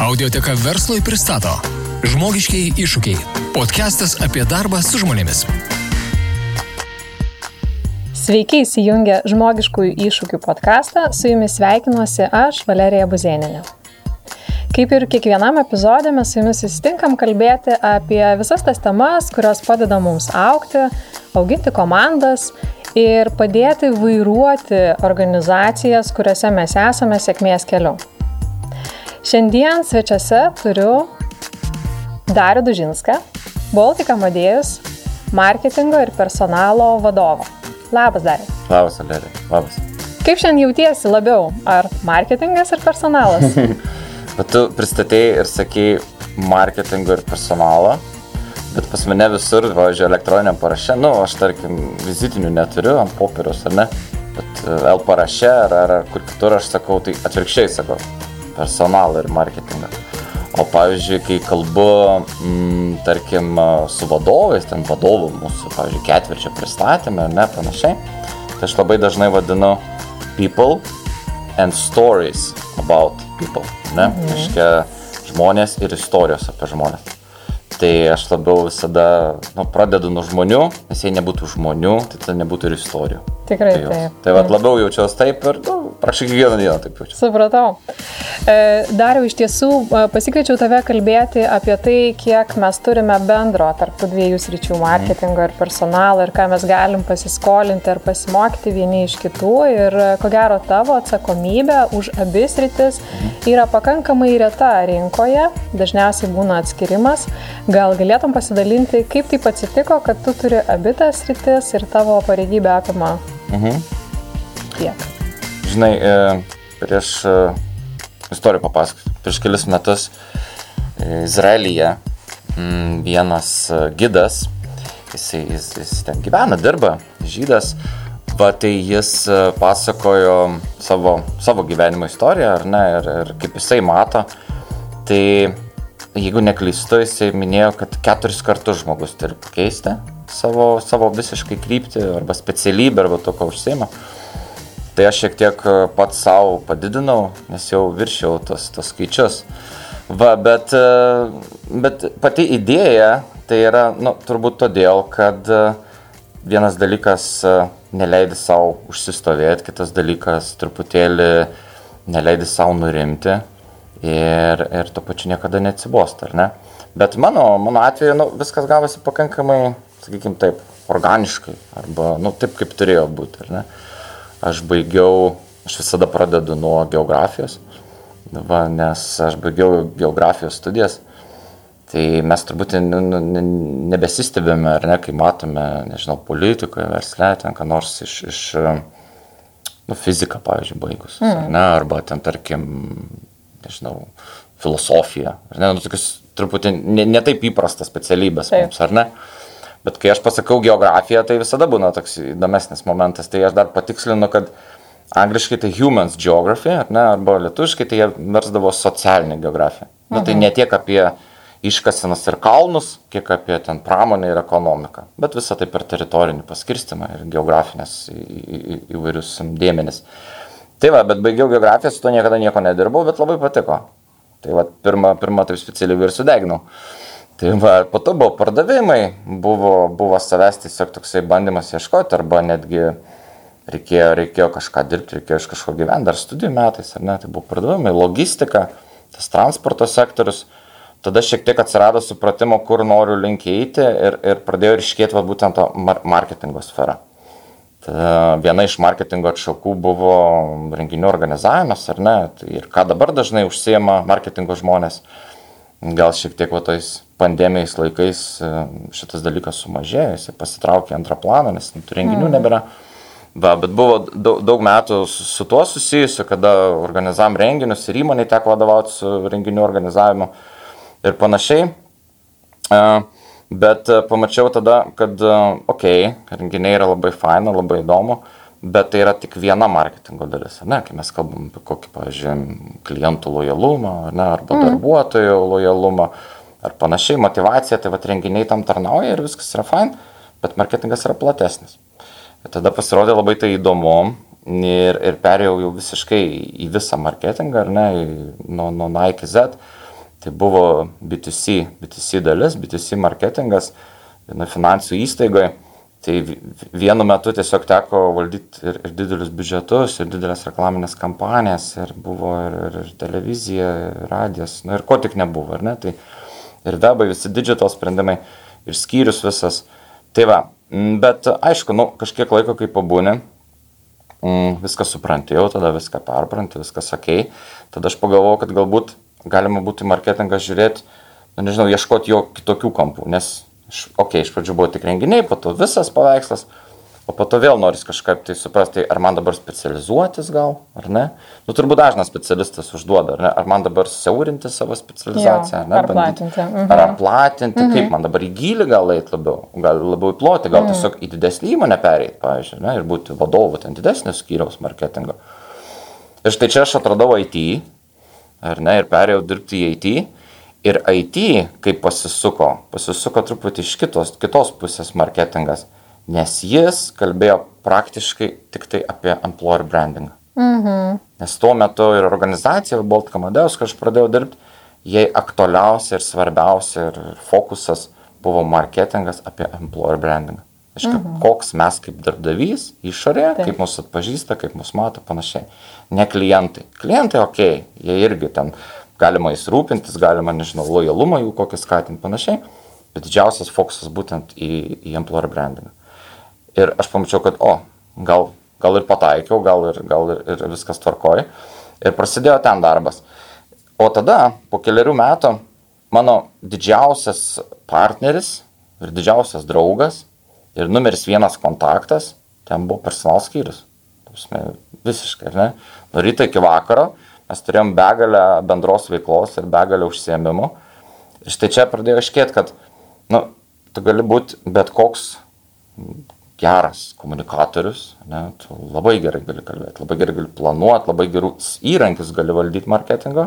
Audioteka verslui pristato Žmogiškiai iššūkiai. Podcastas apie darbą su žmonėmis. Sveiki įsijungę žmogiškųjų iššūkių podcastą, su jumis sveikinuosi aš, Valerija Buzėninė. Kaip ir kiekvienam epizodė mes su jumis susitinkam kalbėti apie visas tas temas, kurios padeda mums aukti, auginti komandas ir padėti vairuoti organizacijas, kuriuose mes esame sėkmės keliu. Šiandien svečiuose turiu Darių Dužinską, Baltika Madėjus, marketingo ir personalo vadovą. Labas, Dariu. Labas, Alerija. Labas. Kaip šiandien jautiesi labiau? Ar marketingas ar personalas? bet tu pristatėjai ir sakei marketingo ir personalo, bet pas mane visur, važiuoju, elektroniniam paraše, nu, aš tarkim, vizitinių neturiu ant popieriaus, ar ne, bet e, L paraše ar, ar, ar kur kitur aš sakau, tai atvirkščiai sakau, personalą ir marketingą. O pavyzdžiui, kai kalbu, mm, tarkim, su vadovais, ten vadovų mūsų, pavyzdžiui, ketvirčio pristatymą, ar ne, panašiai, tai aš labai dažnai vadinu people and stories about people, ne, mhm. reiškia žmonės ir istorijos apie žmonės. Tai aš labiau visada nu, pradedu nuo žmonių, nes jei nebūtų žmonių, tai tada nebūtų ir istorijų. Tikrai tai taip. Tai vad labiau jaučiuosi taip ir nu, prašau kiekvieną dieną taip jaučiu. Supratau. E, Dariau, iš tiesų e, pasikviečiau tave kalbėti apie tai, kiek mes turime bendro tarp dviejų sričių - marketingo ir personalo ir ką mes galim pasiskolinti ar pasimokyti vieni iš kitų. Ir e, ko gero tavo atsakomybė už abi sritis yra pakankamai reta rinkoje, dažniausiai būna atskirimas. Gal galėtum pasidalinti, kaip taip atsitiko, kad tu turi abi tas sritis ir tavo pareigybė apima mhm. tiek žinai, e, prieš e, istoriją papasakosiu. Prieš kelis metus e, Izraelyje mm, vienas gidas, jisai, jis, jis ten gyvena, dirba, žydas, va tai jis pasakojo savo, savo gyvenimo istoriją, ar ne, ir, ir kaip jisai mato. Tai jeigu neklystu, jisai minėjo, kad keturis kartus žmogus turi pakeisti savo, savo visiškai kryptį arba specialybę arba to, ko užsima. Tai aš šiek tiek e, pats savo padidinau, nes jau viršiau tos, tos skaičius. Va, bet, e, bet pati idėja tai yra, nu, turbūt todėl, kad e, vienas dalykas neleidi savo užsistovėti, kitas dalykas truputėlį neleidi savo nurimti ir, ir tuo pačiu niekada neatsibosti, ar ne? Bet mano, mano atveju nu, viskas gavosi pakankamai, sakykime taip, organiškai arba nu, taip, kaip turėjo būti, ar ne? Aš baigiau, aš visada pradedu nuo geografijos, va, nes aš baigiau geografijos studijas, tai mes turbūt nebesistebėme, ar ne, kai matome, nežinau, politikoje, versle, ten ką nors iš, iš nu, fiziką, pavyzdžiui, baigus, mm. ne, arba ten, tarkim, nežinau, filosofiją, ar ne, nu, tokius truputį netaip ne įprastas specialybės Taip. mums, ar ne? Bet kai aš pasakau geografiją, tai visada būna toks įdomesnis momentas. Tai aš dar patikslinu, kad angliškai tai humans geography, ne, arba lietuviškai tai jie versdavo socialinė geografija. Mhm. Nu, tai ne tiek apie iškasenas ir kalnus, kiek apie ten pramonę ir ekonomiką. Bet visą tai per teritorinį paskirstimą ir geografinės į, į, įvairius dėmenis. Tai va, bet baigiau geografiją, su to niekada nieko nedirbau, bet labai patiko. Tai va, pirmą, pirmą taip specialiai ir sudeginau. Tai va, po to buvo pardavimai, buvo, buvo savęs tiesiog toksai bandymas ieškoti, arba netgi reikėjo, reikėjo kažką dirbti, reikėjo iš kažko gyventi, dar studijų metais, ar ne, tai buvo pardavimai, logistika, tas transporto sektorius. Tada šiek tiek atsirado supratimo, kur noriu link eiti ir, ir pradėjau ryškėti va, būtent to marketingo sferą. Tada viena iš marketingo atšakų buvo renginių organizavimas, ar ne, tai ir ką dabar dažnai užsiema marketingo žmonės. Gal šiek tiek va tais pandemijais laikais e, šitas dalykas sumažėjo, jis pasitraukė antrą planą, nes tų renginių mm. nebėra. Va, bet buvo daug, daug metų su tuo susijusiu, kada organizavom renginius ir įmonai teko vadovauti su renginių organizavimu ir panašiai. E, bet pamačiau tada, kad, okei, okay, renginiai yra labai faina, labai įdomu, bet tai yra tik viena marketingo dalis, ne, kai mes kalbam apie kokį, pavyzdžiui, klientų lojalumą, ne, arba mm. darbuotojų lojalumą ar panašiai, motivacija, tai vad renginiai tam tarnauja ir viskas yra fain, bet marketingas yra platesnis. Ir tada pasirodė labai tai įdomu ir, ir perėjau jau visiškai į visą marketingą, ar ne, nuo, nuo Nike Z. Tai buvo B2C, B2C dalis, B2C marketingas, viena finansų įstaigoje. Tai vienu metu tiesiog teko valdyti ir, ir didelius biudžetus, ir didelės reklaminės kampanijas, ir buvo ir, ir, ir televizija, ir radijas, na ir ko tik nebuvo, ar ne? Tai ir webai, visi digital sprendimai, ir skyrius visas. Tai va, bet aišku, nu, kažkiek laiko, kai pabūni, viską supranti, jau tada viską perpranti, viskas ok, tada aš pagalvojau, kad galbūt galima būtų į marketingą žiūrėti, nu, nežinau, ieškoti jo kitokių kampų, nes, okei, okay, iš pradžių buvo tik renginiai, po to visas paveikslas, o po to vėl noris kažkaip tai suprasti, ar man dabar specializuotis gal, ar ne. Nu, turbūt dažnas specialistas užduoda, ar ne, ar man dabar siaurinti savo specializaciją, jo, ar ne, ar platinti. Mhm. Ar platinti, mhm. kaip man dabar į gilį gal eiti labiau, gal labiau į plotį, gal mhm. tiesiog į didesnį įmonę pereiti, pavyzdžiui, ne, ir būti vadovu ten didesnio skyriaus marketingo. Ir štai čia aš atradau IT, ar ne, ir perėjau dirbti į IT. Ir IT, kaip pasisuko, pasisuko truputį iš kitos, kitos pusės marketingas, nes jis kalbėjo praktiškai tik tai apie employer brandingą. Mhm. Nes tuo metu ir organizacija, Baltic Amadeus, kai aš pradėjau dirbti, jai aktualiausia ir svarbiausia ir fokusas buvo marketingas apie employer brandingą. Aiškia, mhm. koks mes kaip darbdavys išorėje, Taip. kaip mus atpažįsta, kaip mus mato, panašiai. Ne klientai. Klientai, okei, okay, jie irgi ten galima įsirūpintis, galima, nežinau, lojalumą jų kokį skatinti, panašiai. Bet didžiausias fokusas būtent į, į employer brandingą. Ir aš pamačiau, kad, o, gal, gal ir pataikiau, gal ir, gal ir, ir viskas tvarkoja. Ir prasidėjo ten darbas. O tada, po keliarių metų, mano didžiausias partneris ir didžiausias draugas ir numeris vienas kontaktas, ten buvo personal skyrius. Visiškai, ar ne? Nuo ryto iki vakaro mes turėjom begalę bendros veiklos ir begalę užsiemimų. Ir štai čia pradėjo iškėti, kad, nu, tu gali būti bet koks geras komunikatorius, ne, tu labai gerai gali kalbėti, labai gerai gali planuoti, labai gerus įrankius gali valdyti marketingo,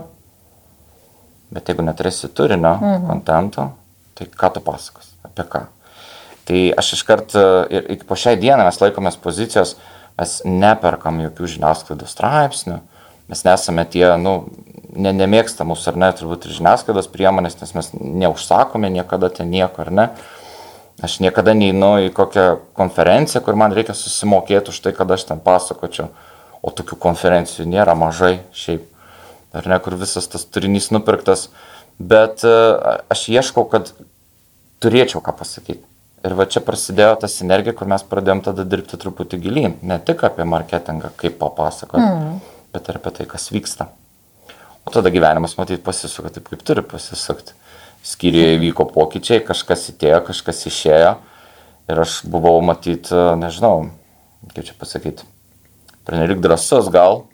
bet jeigu neturėsi turinio, mhm. kontento, tai ką tu pasakos, apie ką. Tai aš iškart e, ir iki po šiai dieną mes laikomės pozicijos, mes neperkam jokių žiniasklaidos straipsnių, mes nesame tie, nu, ne, nemėgsta mūsų ar ne, turbūt ir žiniasklaidos priemonės, nes mes neužsakome niekada ten nieko ar ne. Aš niekada neinu į kokią konferenciją, kur man reikia susimokėti už tai, kad aš ten pasakočiau. O tokių konferencijų nėra mažai šiaip. Ar ne, kur visas tas turinys nupirktas. Bet e, aš ieškau, kad turėčiau ką pasakyti. Ir va čia prasidėjo ta sinergija, kur mes pradėjom tada dirbti truputį gilyn. Ne tik apie marketingą, kaip papasakoti, mm. bet ir apie tai, kas vyksta. O tada gyvenimas, matyt, pasisuka taip, kaip turi pasisukti. Skyriuje įvyko pokyčiai, kažkas įtėjo, kažkas išėjo. Ir aš buvau, matyt, nežinau, kaip čia pasakyti, pernelik drąsus gal,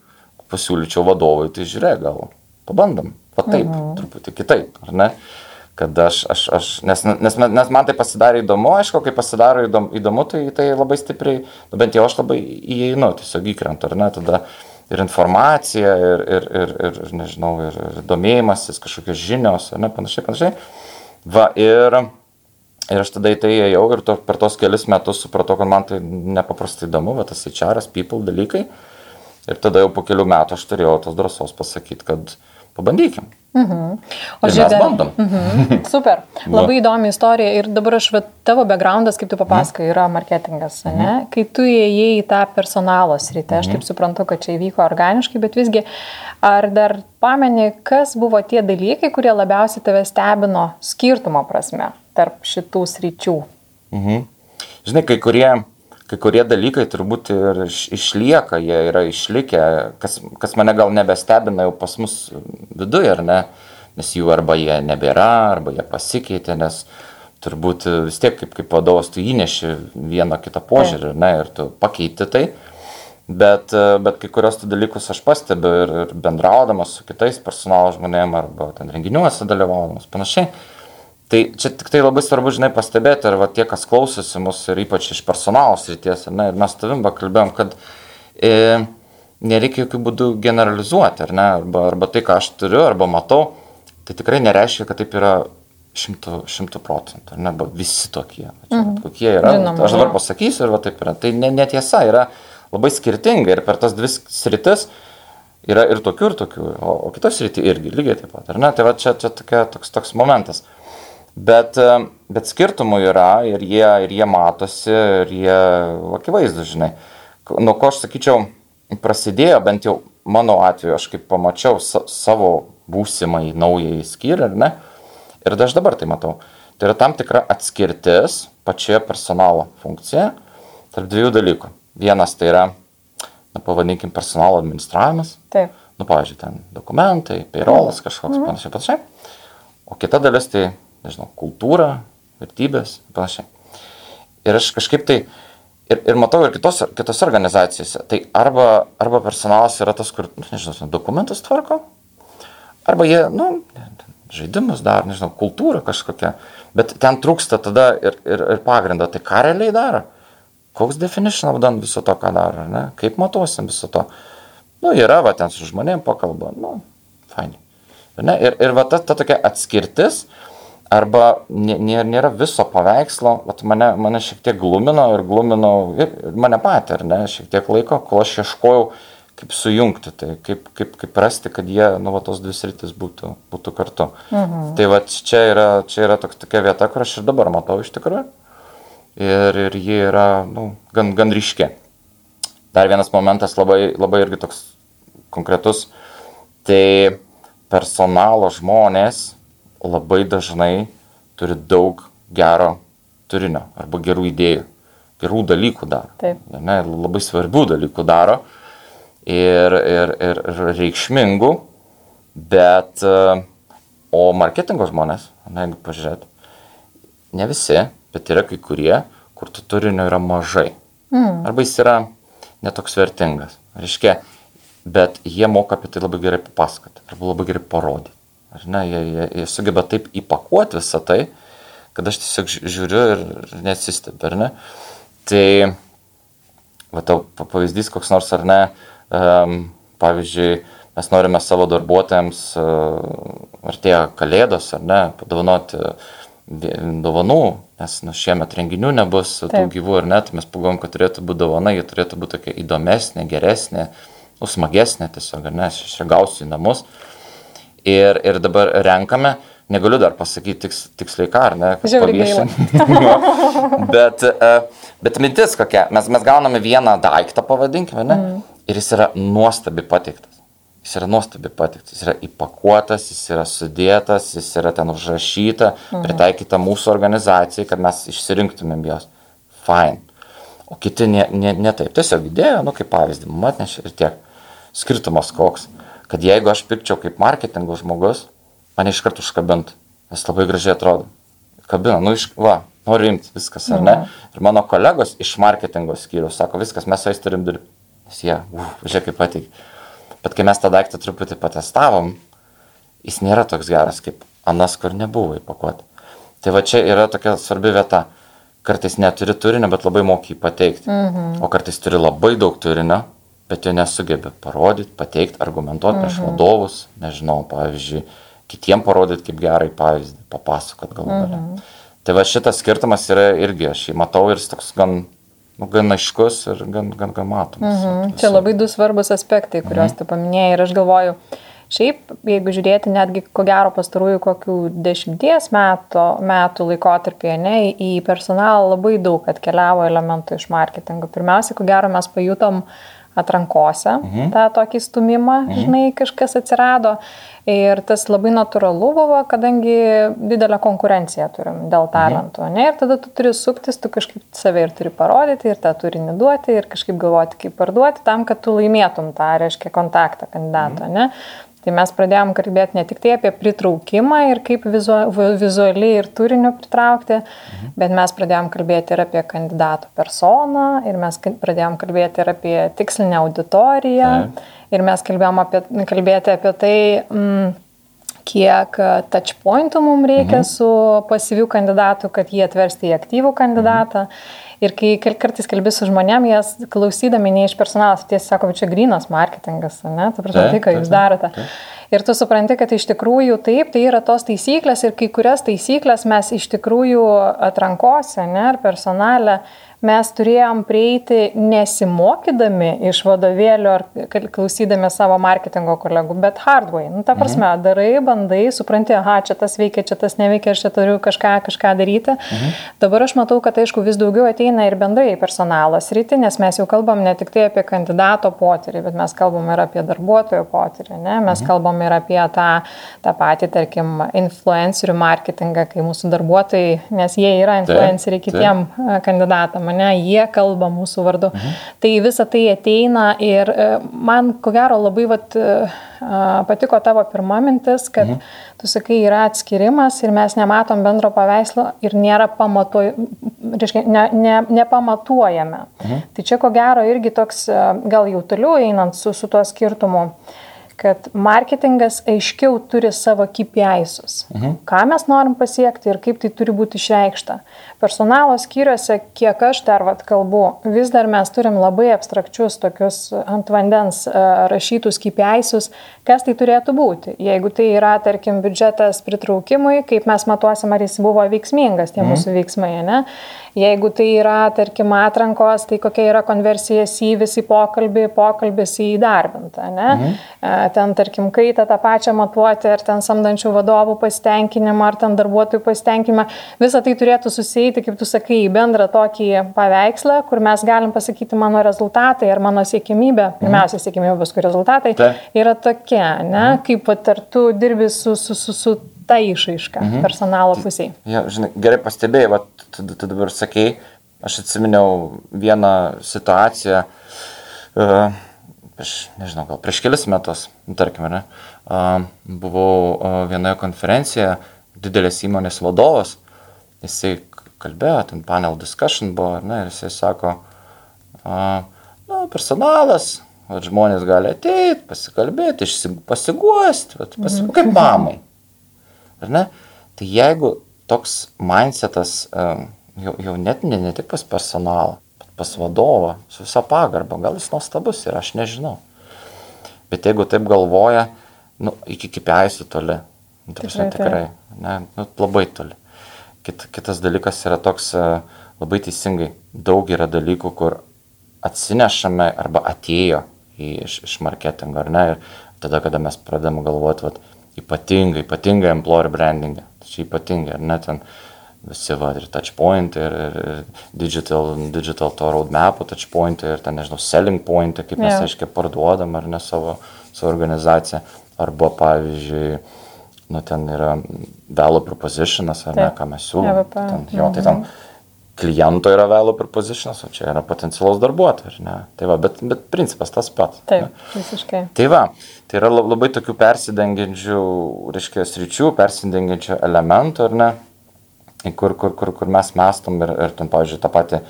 pasiūlyčiau vadovui, tai žiūrėk, gal pabandom. Va taip, -hmm. truputį kitaip, ar ne? Kad aš, aš, aš nes, nes, nes man tai pasidarė įdomu, aišku, kai pasidaro įdomu, tai, tai labai stipriai, nu, bent jau aš labai įeinu, tiesiog įkrentu, ar ne, tada ir informacija, ir, ir, ir, ir, nežinau, ir, ir domėjimasis, kažkokios žinios, ar ne, panašiai, panašiai. Va, ir, ir aš tada į tai ėjau ir to, per tos kelius metus supratau, kad man tai nepaprastai įdomu, va, tas HR, people dalykai. Ir tada jau po kelių metų aš turėjau tos drąsos pasakyti, kad pabandykim. Mhm. O žiūrėk, bandom. Mhm. Super. Labai įdomi istorija. Ir dabar aš, va, tavo backgroundas, kaip tu papasakai, yra marketingas. Ne? Mhm. Kai tu įėjai į tą personalo sritį, aš mhm. taip suprantu, kad čia įvyko organiškai, bet visgi, ar dar pameni, kas buvo tie dalykai, kurie labiausiai tave stebino skirtumo prasme tarp šitų sričių? Mhm. Žinai, kai kurie kai kurie dalykai turbūt ir išlieka, jie yra išlikę, kas, kas mane gal nebestebina jau pas mus viduje, ar ne, nes jų arba jie nebėra, arba jie pasikeitė, nes turbūt vis tiek kaip, kaip vadovas tu įneši vieną kitą požiūrį, ne, ir tu pakeiti tai. Bet, bet kai kurios tų dalykus aš pastebiu ir, ir bendraudamas su kitais personalo žmonėmis arba ten renginiuose dalyvaudamas panašiai Tai čia tik tai labai svarbu, žinai, pastebėti, ar va, tie, kas klausosi mūsų ir ypač iš personalo srities, ne, ir mes tavim kalbėjom, kad e, nereikia jokių būdų generalizuoti, ar ne, arba, arba tai, ką aš turiu, arba matau, tai tikrai nereiškia, kad taip yra šimtų, šimtų procentų, ar ne, arba visi tokie, čia, mhm. kokie yra. Žinoma, aš dabar pasakysiu ir va taip yra. Tai netiesa, ne yra labai skirtinga ir per tas dvi sritis Yra ir tokių, ir tokių, o, o kitos rytį irgi lygiai taip pat. Ar ne? Tai va čia, čia tokia, toks, toks momentas. Bet, e, bet skirtumų yra ir jie, ir jie matosi, ir jie akivaizdų, žinai. Nuo ko aš sakyčiau, prasidėjo, bent jau mano atveju, aš kaip pamačiau sa savo būsimą į naują skyrių, ar ne? Ir aš dabar tai matau. Tai yra tam tikra atskirtis pačioje personalo funkcija tarp dviejų dalykų. Vienas tai yra na, pavadinkim, personalo administravimas. Taip. Nu, pavyzdžiui, ten dokumentai, payrollas kažkoks mm. panašiai, panašiai. O kita dalis tai, nežinau, kultūra, vertybės, panašiai. Ir aš kažkaip tai, ir, ir matau ir kitos, kitose organizacijose, tai arba, arba personalas yra tas, kur, nu, nežinau, dokumentus tvarko, arba jie, nu, žaidimus dar, nežinau, kultūra kažkokia, bet ten trūksta tada ir, ir, ir pagrindo, tai ką realiai daro? koks definition done viso to, ką daro, ne? kaip matuosim viso to. Nu, yra, va, ten su žmonėm pakalba, nu, fainai. Ir, ir va, ta, ta tokia atskirtis, arba nėra, nėra viso paveikslo, vat mane, mane šiek tiek glumino ir glumino ir mane patį, ar ne, šiek tiek laiko, kol aš ieškojau, kaip sujungti, tai kaip, kaip, kaip rasti, kad jie, nu, va, tos dvi sritis būtų, būtų kartu. Mhm. Tai va, čia yra, čia yra toks, tokia vieta, kur aš ir dabar matau iš tikrųjų ir, ir ji yra nu, gan, gan ryški. Dar vienas momentas labai, labai irgi toks konkretus, tai personalo žmonės labai dažnai turi daug gero turinio arba gerų idėjų, gerų dalykų daro. Taip. Ne, labai svarbių dalykų daro ir, ir, ir, ir reikšmingų, bet o marketingo žmonės, na, jeigu pažiūrėt, ne visi, bet yra kai kurie, kur to turinio yra mažai. Mm. Arba jis yra netoks vertingas. Reiškia, bet jie moka apie tai labai gerai papasakoti, arba labai gerai parodyti. Ar ne, jie, jie, jie sugeba taip įpakuoti visą tai, kad aš tiesiog žiūriu ir nesistebiu, ar ne. Tai, va tau pavyzdys koks nors ar ne, um, pavyzdžiui, mes norime savo darbuotojams, uh, artėja kalėdos, ar ne, padovanoti uh, dovanų, nes nu, šiemet renginių nebus Taip. tų gyvų ir net, mes pagalvom, kad turėtų būti dovana, ji turėtų būti tokia įdomesnė, geresnė, nu, smagesnė tiesiog, nes aš čia gausiu į namus. Ir, ir dabar renkame, negaliu dar pasakyti tiks, tiksliai ką, ar ne, paviešinti. bet, e, bet mintis kokia, mes, mes gauname vieną daiktą, pavadinkime, ne, mm. ir jis yra nuostabi pateiktas jis yra nuostabi patiktas, jis yra įpakuotas, jis yra sudėtas, jis yra ten užrašyta, mhm. pritaikyta mūsų organizacijai, kad mes išsirinktumėm jos. Fine. O kiti ne, ne, ne taip. Tiesiog idėja, nu kaip pavyzdį, man atnešė ir tiek. Skirtumas koks, kad jeigu aš pirkčiau kaip marketingo žmogus, mane iš karto užkabintų, nes labai gražiai atrodo. Kabina, nu iš, va, noriu imti viskas, ar ne? Mhm. Ir mano kolegos iš marketingo skyrius sako, viskas, mes su jais turim dirbti. Nes jie, uf, žiūrėk, kaip patik. Bet kai mes tą daiktą truputį patestavom, jis nėra toks geras kaip anas, kur nebuvo įpakuoti. Tai va čia yra tokia svarbi vieta. Kartais neturi turinio, bet labai moki jį pateikti. -hmm. O kartais turi labai daug turinio, bet jo nesugebi parodyti, pateikti, argumentuoti mhm. vadovus, nežinau, pavyzdžiui, kitiem parodyti kaip gerai pavyzdį, papasakot galų galę. -hmm. Tai va šitas skirtumas yra irgi, aš jį matau ir jis toks gan nu, gan aiškus ir gan, gan, gan matomas. Mhm. Čia labai du svarbus aspektai, kuriuos mhm. tu paminėjai ir aš galvoju, šiaip, jeigu žiūrėti netgi ko gero pastarųjų kokių dešimties metų, metų laikotarpį, ne, į personalą labai daug atkeliavo elementų iš marketingo. Pirmiausia, ko gero mes pajutom atrankose mhm. tą tokį stumimą, mhm. žinai, kažkas atsirado. Ir tas labai natūralu buvo, kadangi didelę konkurenciją turim dėl mhm. talentų. Mhm. Ne? Ir tada tu turi suktis, tu kažkaip save ir turi parodyti, ir tą turinį duoti, ir kažkaip galvoti, kaip parduoti, tam, kad tu laimėtum tą, reiškia, kontaktą kandidato. Mhm. Tai mes pradėjom kalbėti ne tik tai apie pritraukimą ir kaip vizu, vizualiai ir turiniu pritraukti, mhm. bet mes pradėjom kalbėti ir apie kandidato personą, ir mes pradėjom kalbėti ir apie tikslinę auditoriją, mhm. ir mes kalbėjom apie, kalbėti apie tai, mm, kiek touchpointų mums reikia mhm. su pasyviu kandidatu, kad jį atversti į aktyvų kandidatą. Mhm. Ir kai kartais kalbė su žmonėm, jie klausydami ne iš personalas, tiesiog sako, čia grinas marketingas, ne, tu prasme, tai, ką jūs darote. Tai. Ir tu supranti, kad iš tikrųjų taip, tai yra tos taisyklės ir kai kurias taisyklės mes iš tikrųjų atrankose, ne, ar personalę mes turėjom prieiti nesimokydami iš vadovėlio ar klausydami savo marketingo kolegų, bet hardway. Nu, ta prasme, mhm. darai, bandai, supranti, aha, čia tas veikia, čia tas neveikia, aš čia turiu kažką, kažką daryti. Mhm. Dabar aš matau, kad aišku vis daugiau ateina ir bendrai personalas rytį, nes mes jau kalbam ne tik tai apie kandidato potyrį, bet mes kalbam ir apie darbuotojo potyrį, ne? mes mhm. kalbam ir apie tą, tą patį, tarkim, influencerių marketingą, kai mūsų darbuotojai, nes jie yra influenceriai kitiem taip. kandidatam, ne? jie kalba mūsų vardu. Mhm. Tai visa tai ateina ir e, man ko gero labai vat, patiko tavo pirma mintis, kad mhm. tu sakai, yra atskirimas ir mes nematom bendro paveikslo ir nėra pamatuoj, reiškia, ne, ne, nepamatuojame. Mhm. Tai čia ko gero irgi toks, gal jau toliau einant su, su tuo skirtumu. Uh, kad marketingas aiškiau turi savo KPI'sus. Mhm. Ką mes norim pasiekti ir kaip tai turi būti išreikšta. Personalo skyriuose, kiek aš dar vat kalbu, vis dar mes turim labai abstrakčius tokius ant vandens rašytus KPI'sus, kas tai turėtų būti. Jeigu tai yra, tarkim, biudžetas pritraukimui, kaip mes matuosim, ar jis buvo veiksmingas, tie mhm. mūsų veiksmai, ne? Jeigu tai yra, tarkim, atrankos, tai kokia yra konversija į pokalbį, pokalbis į įdarbintą, ne? Mhm. Ten, tarkim, kaitą tą pačią matuoti, ar ten samdančių vadovų pasitenkinimą, ar ten darbuotojų pasitenkinimą. Visą tai turėtų susijęti, kaip tu sakai, į bendrą tokį paveikslą, kur mes galim pasakyti mano rezultatai ar mano siekimybė, mhm. pirmiausia siekimybė, paskui rezultatai, Ta. yra tokia, ne? Mhm. Kaip ar tu dirbi su, su, su, su ta išaiška mhm. personalo pusėje. Ja, žinai, gerai pastebėjai, va, tu, tu dabar sakei, aš atsiminiau vieną situaciją, uh, prieš, nežinau, gal prieš kelis metus, nu, tarkime, ne, uh, buvau uh, vienoje konferencijoje, didelės įmonės vadovas, jisai kalbėjo, ten panel discussion buvo, ne, ir jisai sako, uh, nu, personalas, vat, žmonės gali ateiti, pasikalbėti, pasiguosti, pasi, mhm. kaip mamai. Ar ne? Tai jeigu toks mindsetas jau, jau net ne, ne tik pas personalą, bet pas vadovą, su visa pagarba, gal jis nuostabus ir aš nežinau. Bet jeigu taip galvoja, nu, iki kipiaisių toli, nu, tikrai, tikrai ne, nu, labai toli. Kit, kitas dalykas yra toks labai teisingai, daug yra dalykų, kur atsinešame arba atėjo iš, iš marketingo, ar ne, ir tada, kada mes pradedam galvoti, vat, ypatingai, ypatingai employer brandingą. Tai čia ypatingai, ar net ten visi, va, ir touchpoint, ir, ir digital, digital to roadmap, touchpoint, ir ten, nežinau, selling point, kaip mes, yeah. aiškiai, parduodam, ar ne savo, savo organizaciją. Arba, pavyzdžiui, nu, ten yra value propositionas, ar Taip. ne, ką mes siūlome. Ten, jo, tai ten, mhm kliento yra value propositions, o čia yra potencialus darbuotojas, ne? Tai va, bet, bet principas tas pats. Taip, ne? visiškai. Tai va, tai yra labai tokių persidengiančių, reiškia, sričių, persidengiančių elementų, ar ne? Kur, kur, kur, kur mes mestom ir, ir ten, pavyzdžiui, tą patį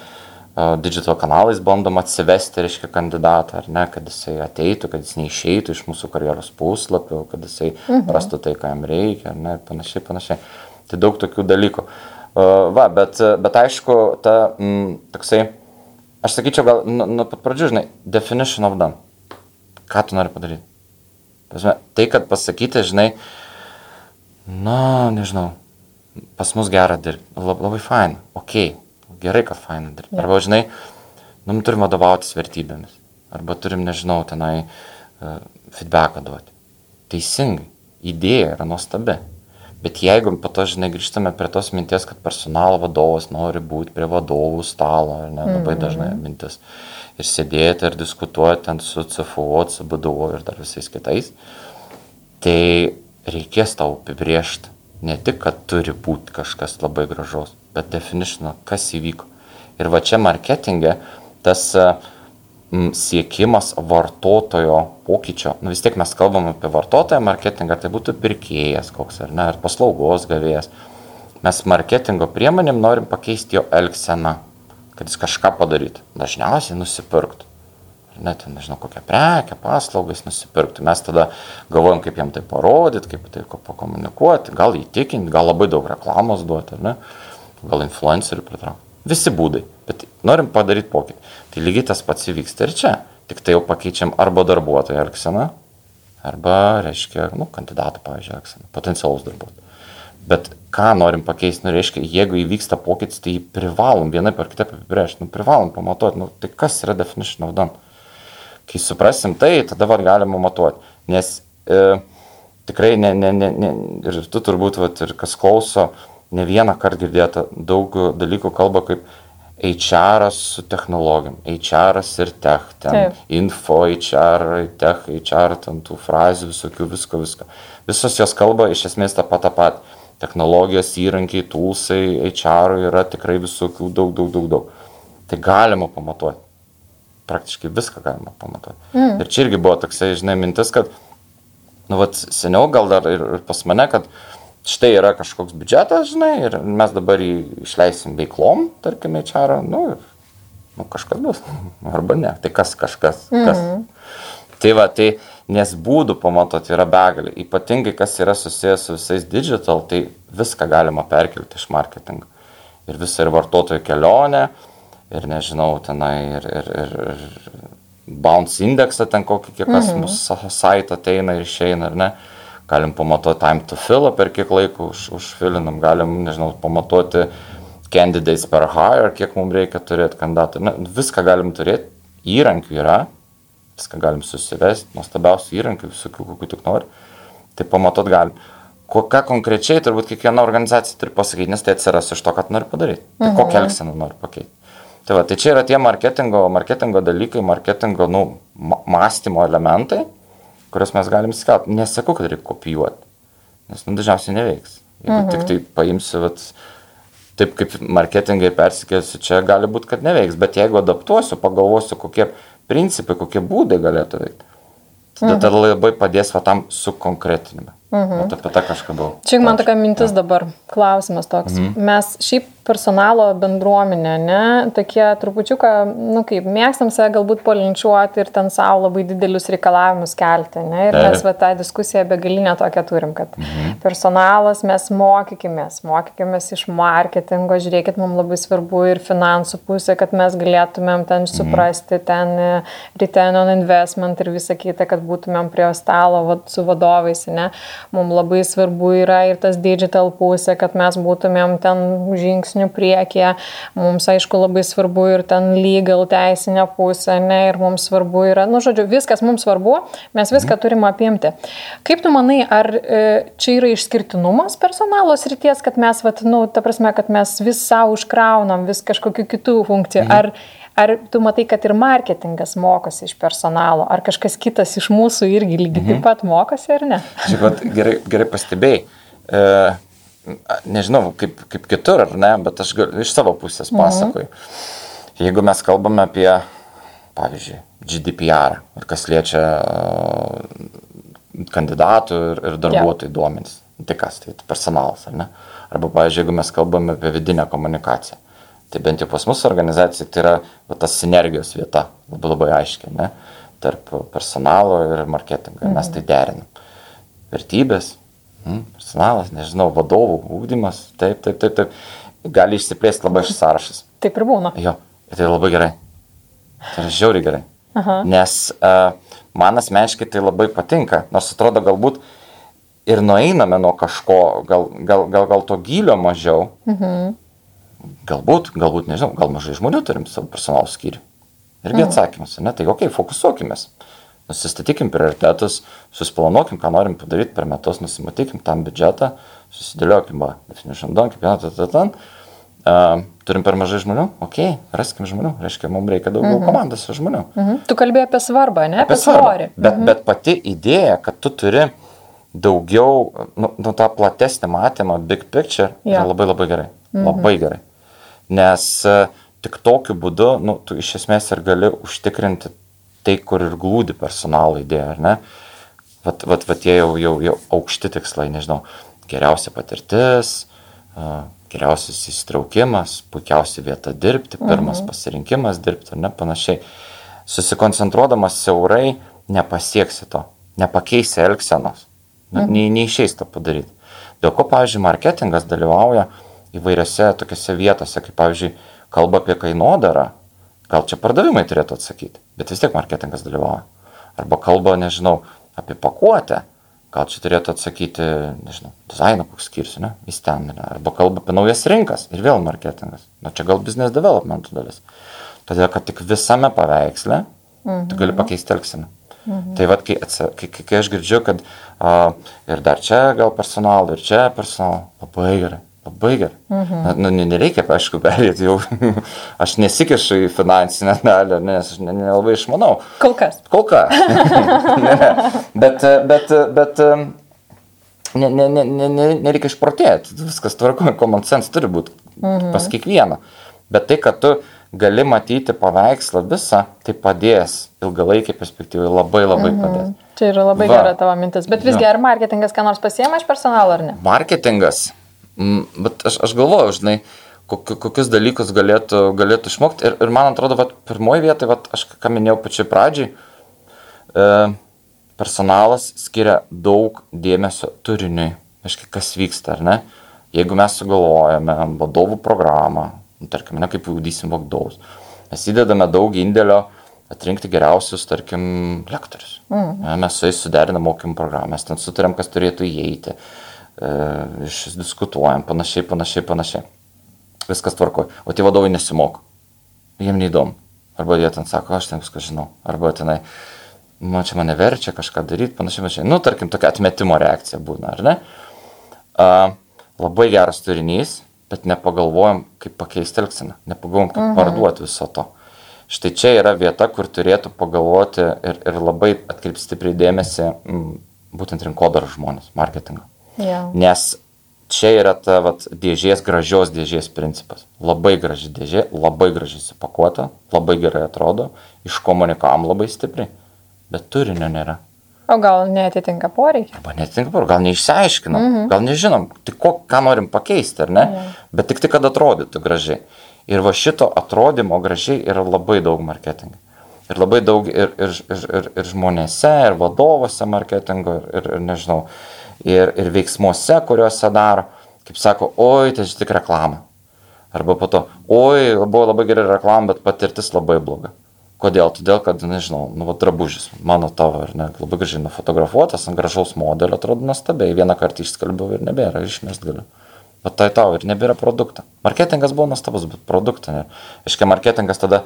digital kanalais bandom atsivesti, reiškia, kandidatą, ar ne, kad jisai ateitų, kad jis neišeitų iš mūsų karjeros puslapių, kad jisai mhm. rastų tai, ką jam reikia, ar ne, ir panašiai, panašiai. Tai daug tokių dalykų. Uh, Va, bet, bet aišku, ta m, mm, toksai, aš sakyčiau, gal nuo nu pat pradžių, žinai, definition of done. Ką tu nori padaryti? Pasme, tai, kad pasakyti, žinai, na, nežinau, pas mus gera dirbti, Lab, labai fain, ok, gerai, kad fain dirbti. Ja. Arba, žinai, nu, turim vadovautis vertybėmis. Arba turim, nežinau, tenai uh, feedbacką duoti. Teisingai, idėja yra nuostabi. Bet jeigu po to, žinai, grįžtame prie tos minties, kad personalo vadovas nori būti prie vadovų stalo, ne, labai mm. dažnai mintis, ir sėdėti ir diskutuoti ten su CFO, su BDO ir dar visais kitais, tai reikės tau apibriežti ne tik, kad turi būti kažkas labai gražus, bet definition, kas įvyko. Ir va čia marketinge tas uh, siekimas vartotojo pokyčio. Nu, vis tiek mes kalbam apie vartotoją marketingą, ar tai būtų pirkėjas koks ar ne, ar paslaugos gavėjas. Mes marketingo priemonėm norim pakeisti jo elgseną, kad jis kažką padarytų. Dažniausiai nusipirktų. Net, nežinau, kokią prekę, paslaugą jis nusipirktų. Mes tada galvojam, kaip jam tai parodyti, kaip tai pakomunikuoti, gal įtikinti, gal labai daug reklamos duoti, ne, gal influencerių pritraukti. Visi būdai, bet norim padaryti pokytį. Tai lygiai tas pats įvyksta ir čia. Tik tai jau pakeičiam arba darbuotojo elgseną, arba, reiškia, nu, kandidatų, pavyzdžiui, elgseną, potencialus darbuotojų. Bet ką norim pakeisti, nu reiškia, jeigu įvyksta pokytis, tai privalom vienaip ar kitaip apibrėžti, nu privalom pamatuoti, nu tai kas yra definition of done. Kai suprasim tai, tada var galima matuoti. Nes e, tikrai ne, ne, ne, ne, ir tu turbūt, vat, ir kas klauso, ne vieną kartą girdėta daug dalykų kalba kaip HR su technologijom, HR ir tech, ten Taip. info, HR, tech, HR, ten tų frazių, visokių, visko, visko. Visos jos kalba iš esmės tą patą patį technologijos įrankiai, tūsai, HR yra tikrai visokių daug, daug, daug, daug. Tai galima pamatuoti. Praktiškai viską galima pamatuoti. Mm. Ir čia irgi buvo toksai, žinai, mintis, kad, nu, vat, seniau gal dar ir pas mane, kad štai yra kažkoks biudžetas, žinai, ir mes dabar jį išleisim veiklom, tarkime, HR, nu, ir, nu, kažkas bus. Arba ne. Tai kas kažkas? Kas? Mm -hmm. Tai va, tai nes būdų pamatuoti yra begalė. Ypatingai, kas yra susijęs su visais digital, tai viską galima perkelti iš marketingo. Ir visą ir vartotojų kelionę, ir nežinau, tenai, ir, ir, ir, ir bounce indeksą ten kokį, kiek kas mhm. mūsų site ateina ir išeina, ar ne. Galim pamatuoti time to fill, per kiek laiko už, užfilinam, galim, nežinau, pamatuoti candidates per hire, kiek mums reikia turėti kandidatų. Ne, viską galim turėti, įrankių yra, viską galim susivesti, nuostabiausių įrankių, visokių, kokių tik nori. Tai pamatot galim. Ką konkrečiai turbūt kiekviena organizacija turi pasakyti, nes tai atsiras iš to, kad nori padaryti. Tai mhm. kokią elgseną nori pakeisti. Tai, va, tai čia yra tie marketingo, marketingo dalykai, marketingo nu, mąstymo elementai, kuriuos mes galim skelbti. Nesakau, kad reikia kopijuoti, nes nu, dažniausiai neveiks. Jeigu mhm. tik tai paimsiu, vat, taip kaip marketingai persikėsiu, čia gali būti, kad neveiks, bet jeigu adaptuosiu, pagalvosiu, kokie principai, kokie būdai galėtų veikti. Tada mhm. tai labai padės va tam sukonkretinime. Mhm. Apie tą kažką buvau. Čia man tokia mintis dabar, klausimas toks. Mhm. Mes šiaip personalo bendruomenė, ne, tokie trupučiuką, nu kaip, mėgstam save galbūt polinčiuoti ir ten savo labai didelius reikalavimus kelti, ne, ir mes va tą diskusiją begalinę tokią turim, kad mhm. personalas mes mokykimės, mokykimės iš marketingo, žiūrėkit, mums labai svarbu ir finansų pusė, kad mes galėtumėm ten mhm. suprasti ten e, return on investment ir visą kitą, kad būtumėm prie stalo va, su vadovais, ne, mums labai svarbu yra ir tas digital pusė, kad mes būtumėm ten žingsnių žingsnių priekyje. Mums, aišku, labai svarbu ir ten legal teisinė pusė, ne, ir mums svarbu yra, nu, žodžiu, viskas mums svarbu, mes viską mhm. turim apimti. Kaip tu manai, ar e, čia yra išskirtinumas personalo srities, kad mes, vat, nu, ta prasme, kad mes vis savo užkraunam, vis kažkokiu kitų funkcijų, mhm. ar Ar tu matai, kad ir marketingas mokosi iš personalo, ar kažkas kitas iš mūsų irgi lygiai mhm. taip pat mokosi, ar ne? Žiūrėk, gerai, gerai pastebėjai. E, nežinau, kaip, kaip kitur, ar ne, bet aš gal, iš savo pusės mhm. pasakoju. Mhm. Jeigu mes kalbame apie, pavyzdžiui, GDPR, ir kas liečia kandidatų ir, ir darbuotojų ja. duomenys, tai kas, tai personalas, ar ne? Arba, pavyzdžiui, jeigu mes kalbame apie vidinę komunikaciją, tai bent jau pas mūsų organizacija tai yra va, tas sinergijos vieta, labai labai aiškiai, ne? tarp personalo ir marketingo, mhm. mes tai derinam. Vertybės, personalas, nežinau, vadovų ūkdymas, taip, taip, taip, taip. Gali išsiplėsti labai šis sąrašas. Taip ir būna. Jo, tai labai gerai. Tai yra žiauriai gerai. Aha. Nes uh, man asmeniškai tai labai patinka, nors atrodo galbūt ir nueiname nuo kažko, gal, gal, gal, gal to gilio mažiau. Mhm. Galbūt, galbūt, nežinau, gal mažai žmonių turim savo personalų skyrių. Irgi mhm. atsakymas, ne, tai okei, okay, fokusuokimės. Nusistatykim prioritetus, susiplanuokim, ką norim padaryti per metus, nusimatykim tam biudžetą, susidėliokim, va, definition done, kiekvieną tą tą tą. Uh, turim per mažai žmonių, okei, okay, raskim žmonių, reiškia, mums reikia daugiau mm -hmm. komandos žmonių. Mm -hmm. Tu kalbėjai apie svarbą, ne? Apie, apie svorį. Bet, mm -hmm. bet pati idėja, kad tu turi daugiau, nu, nu tą platesnį matymą, big picture, ja. yra labai labai gerai. Mm -hmm. Labai gerai. Nes uh, tik tokiu būdu, nu, tu iš esmės ir gali užtikrinti tai, kur ir glūdi personalo idėja, ar ne? Vat, vat, vat tie jau, jau, jau aukšti tikslai, nežinau, geriausia patirtis, geriausias įsitraukimas, puikiausia vieta dirbti, pirmas mhm. pasirinkimas dirbti, ar ne, panašiai. Susikoncentruodamas siaurai nepasieksi to, nepakeisi elgsenos, mhm. nei, neišeis to padaryti. Dėl ko, pavyzdžiui, marketingas dalyvauja įvairiose tokiose vietose, kaip, pavyzdžiui, kalba apie kainodarą, Gal čia pardavimai turėtų atsakyti, bet vis tiek marketingas dalyvauja. Arba kalba, nežinau, apie pakuotę, gal čia turėtų atsakyti, nežinau, dizaino koks skyrius, ne, jis ten yra, arba kalba apie naujas rinkas ir vėl marketingas. Na čia gal business development dalis. Todėl, kad tik visame paveiksle mhm. tu gali pakeisti elgseną. Mhm. Tai vad, kai, atsa, kai, kai, kai aš girdžiu, kad a, ir dar čia gal personal, ir čia personal, labai gerai. Labai gerai. Mhm. Nu, nereikia, aišku, perėti jau. aš nesikišu į finansinę dalį, nes aš nelabai ne išmanau. Kol kas. Kol kas. ne, ne. Bet, bet, bet ne, ne, ne, ne, nereikia išprotėti. Viskas tvarko, common sense turi būti mhm. pas kiekvieną. Bet tai, kad tu gali matyti paveikslą visą, tai padės ilgalaikį perspektyvai labai labai mhm. padės. Čia yra labai Va. gera tavo mintis. Bet visgi, ar marketingas ką nors pasiema iš personalo ar ne? Marketingas bet aš, aš galvoju, žinai, kokius dalykus galėtų, galėtų išmokti. Ir, ir man atrodo, vat, pirmoji vieta, vat, aš ką minėjau pačiai pradžiai, e, personalas skiria daug dėmesio turiniui, aiškiai, kas vyksta, ar ne? Jeigu mes sugalvojame vadovų programą, nu, tarkim, ne kaip ūdysim vadovus, mes įdedame daug indėlio atrinkti geriausius, tarkim, lektorius. Mm. Mes su jais suderinam mokymų programą, mes ten sutarėm, kas turėtų įeiti. Uh, išdiskutuojam, panašiai, panašiai, panašiai. Viskas tvarko. O tie vadovai nesimoko. Jiem neįdomu. Arba jie ten sako, aš ten viską žinau. Arba tenai, man čia mane verčia kažką daryti, panašiai, panašiai. Nu, tarkim, tokia atmetimo reakcija būna, ar ne? A, labai geras turinys, bet nepagalvojom, kaip pakeisti elgseną. Nepagalvojom, kaip mhm. parduoti viso to. Štai čia yra vieta, kur turėtų pagalvoti ir, ir labai atkreipti stipriai dėmesį m, būtent rinkodaros žmonės, marketingą. Yeah. Nes čia yra ta vat, dėžės, gražios dėžės principas. Labai graži dėžė, labai gražiai supakuota, labai gerai atrodo, iškomunikavom labai stipriai, bet turinio nėra. O gal netitinka poreikiai? Arba netitinka poreikiai, gal neišsiaiškinam, mm -hmm. gal nežinom, tik ko, ką norim pakeisti, ar ne? Yeah. Bet tik tik, kad atrodytų gražiai. Ir va šito atrodymo gražiai yra labai daug marketingo. Ir labai daug ir, ir, ir, ir, ir žmonėse, ir vadovose marketingo, ir, ir nežinau, ir, ir veiksmuose, kuriuose daro, kaip sako, oi, tai tik reklama. Arba po to, oi, buvo labai gera reklama, bet patirtis labai bloga. Kodėl? Todėl, kad, nežinau, nu, va, drabužis, mano tavo, ar ne, labai gražiai nufotografuotas, ant gražaus modelio, atrodo nuostabiai, vieną kartą išskalbiau ir nebėra, išmest galiu. Bet tai tau ir nebėra produkto. Marketingas buvo nuostabus, bet produkto nėra. Iškia, marketingas tada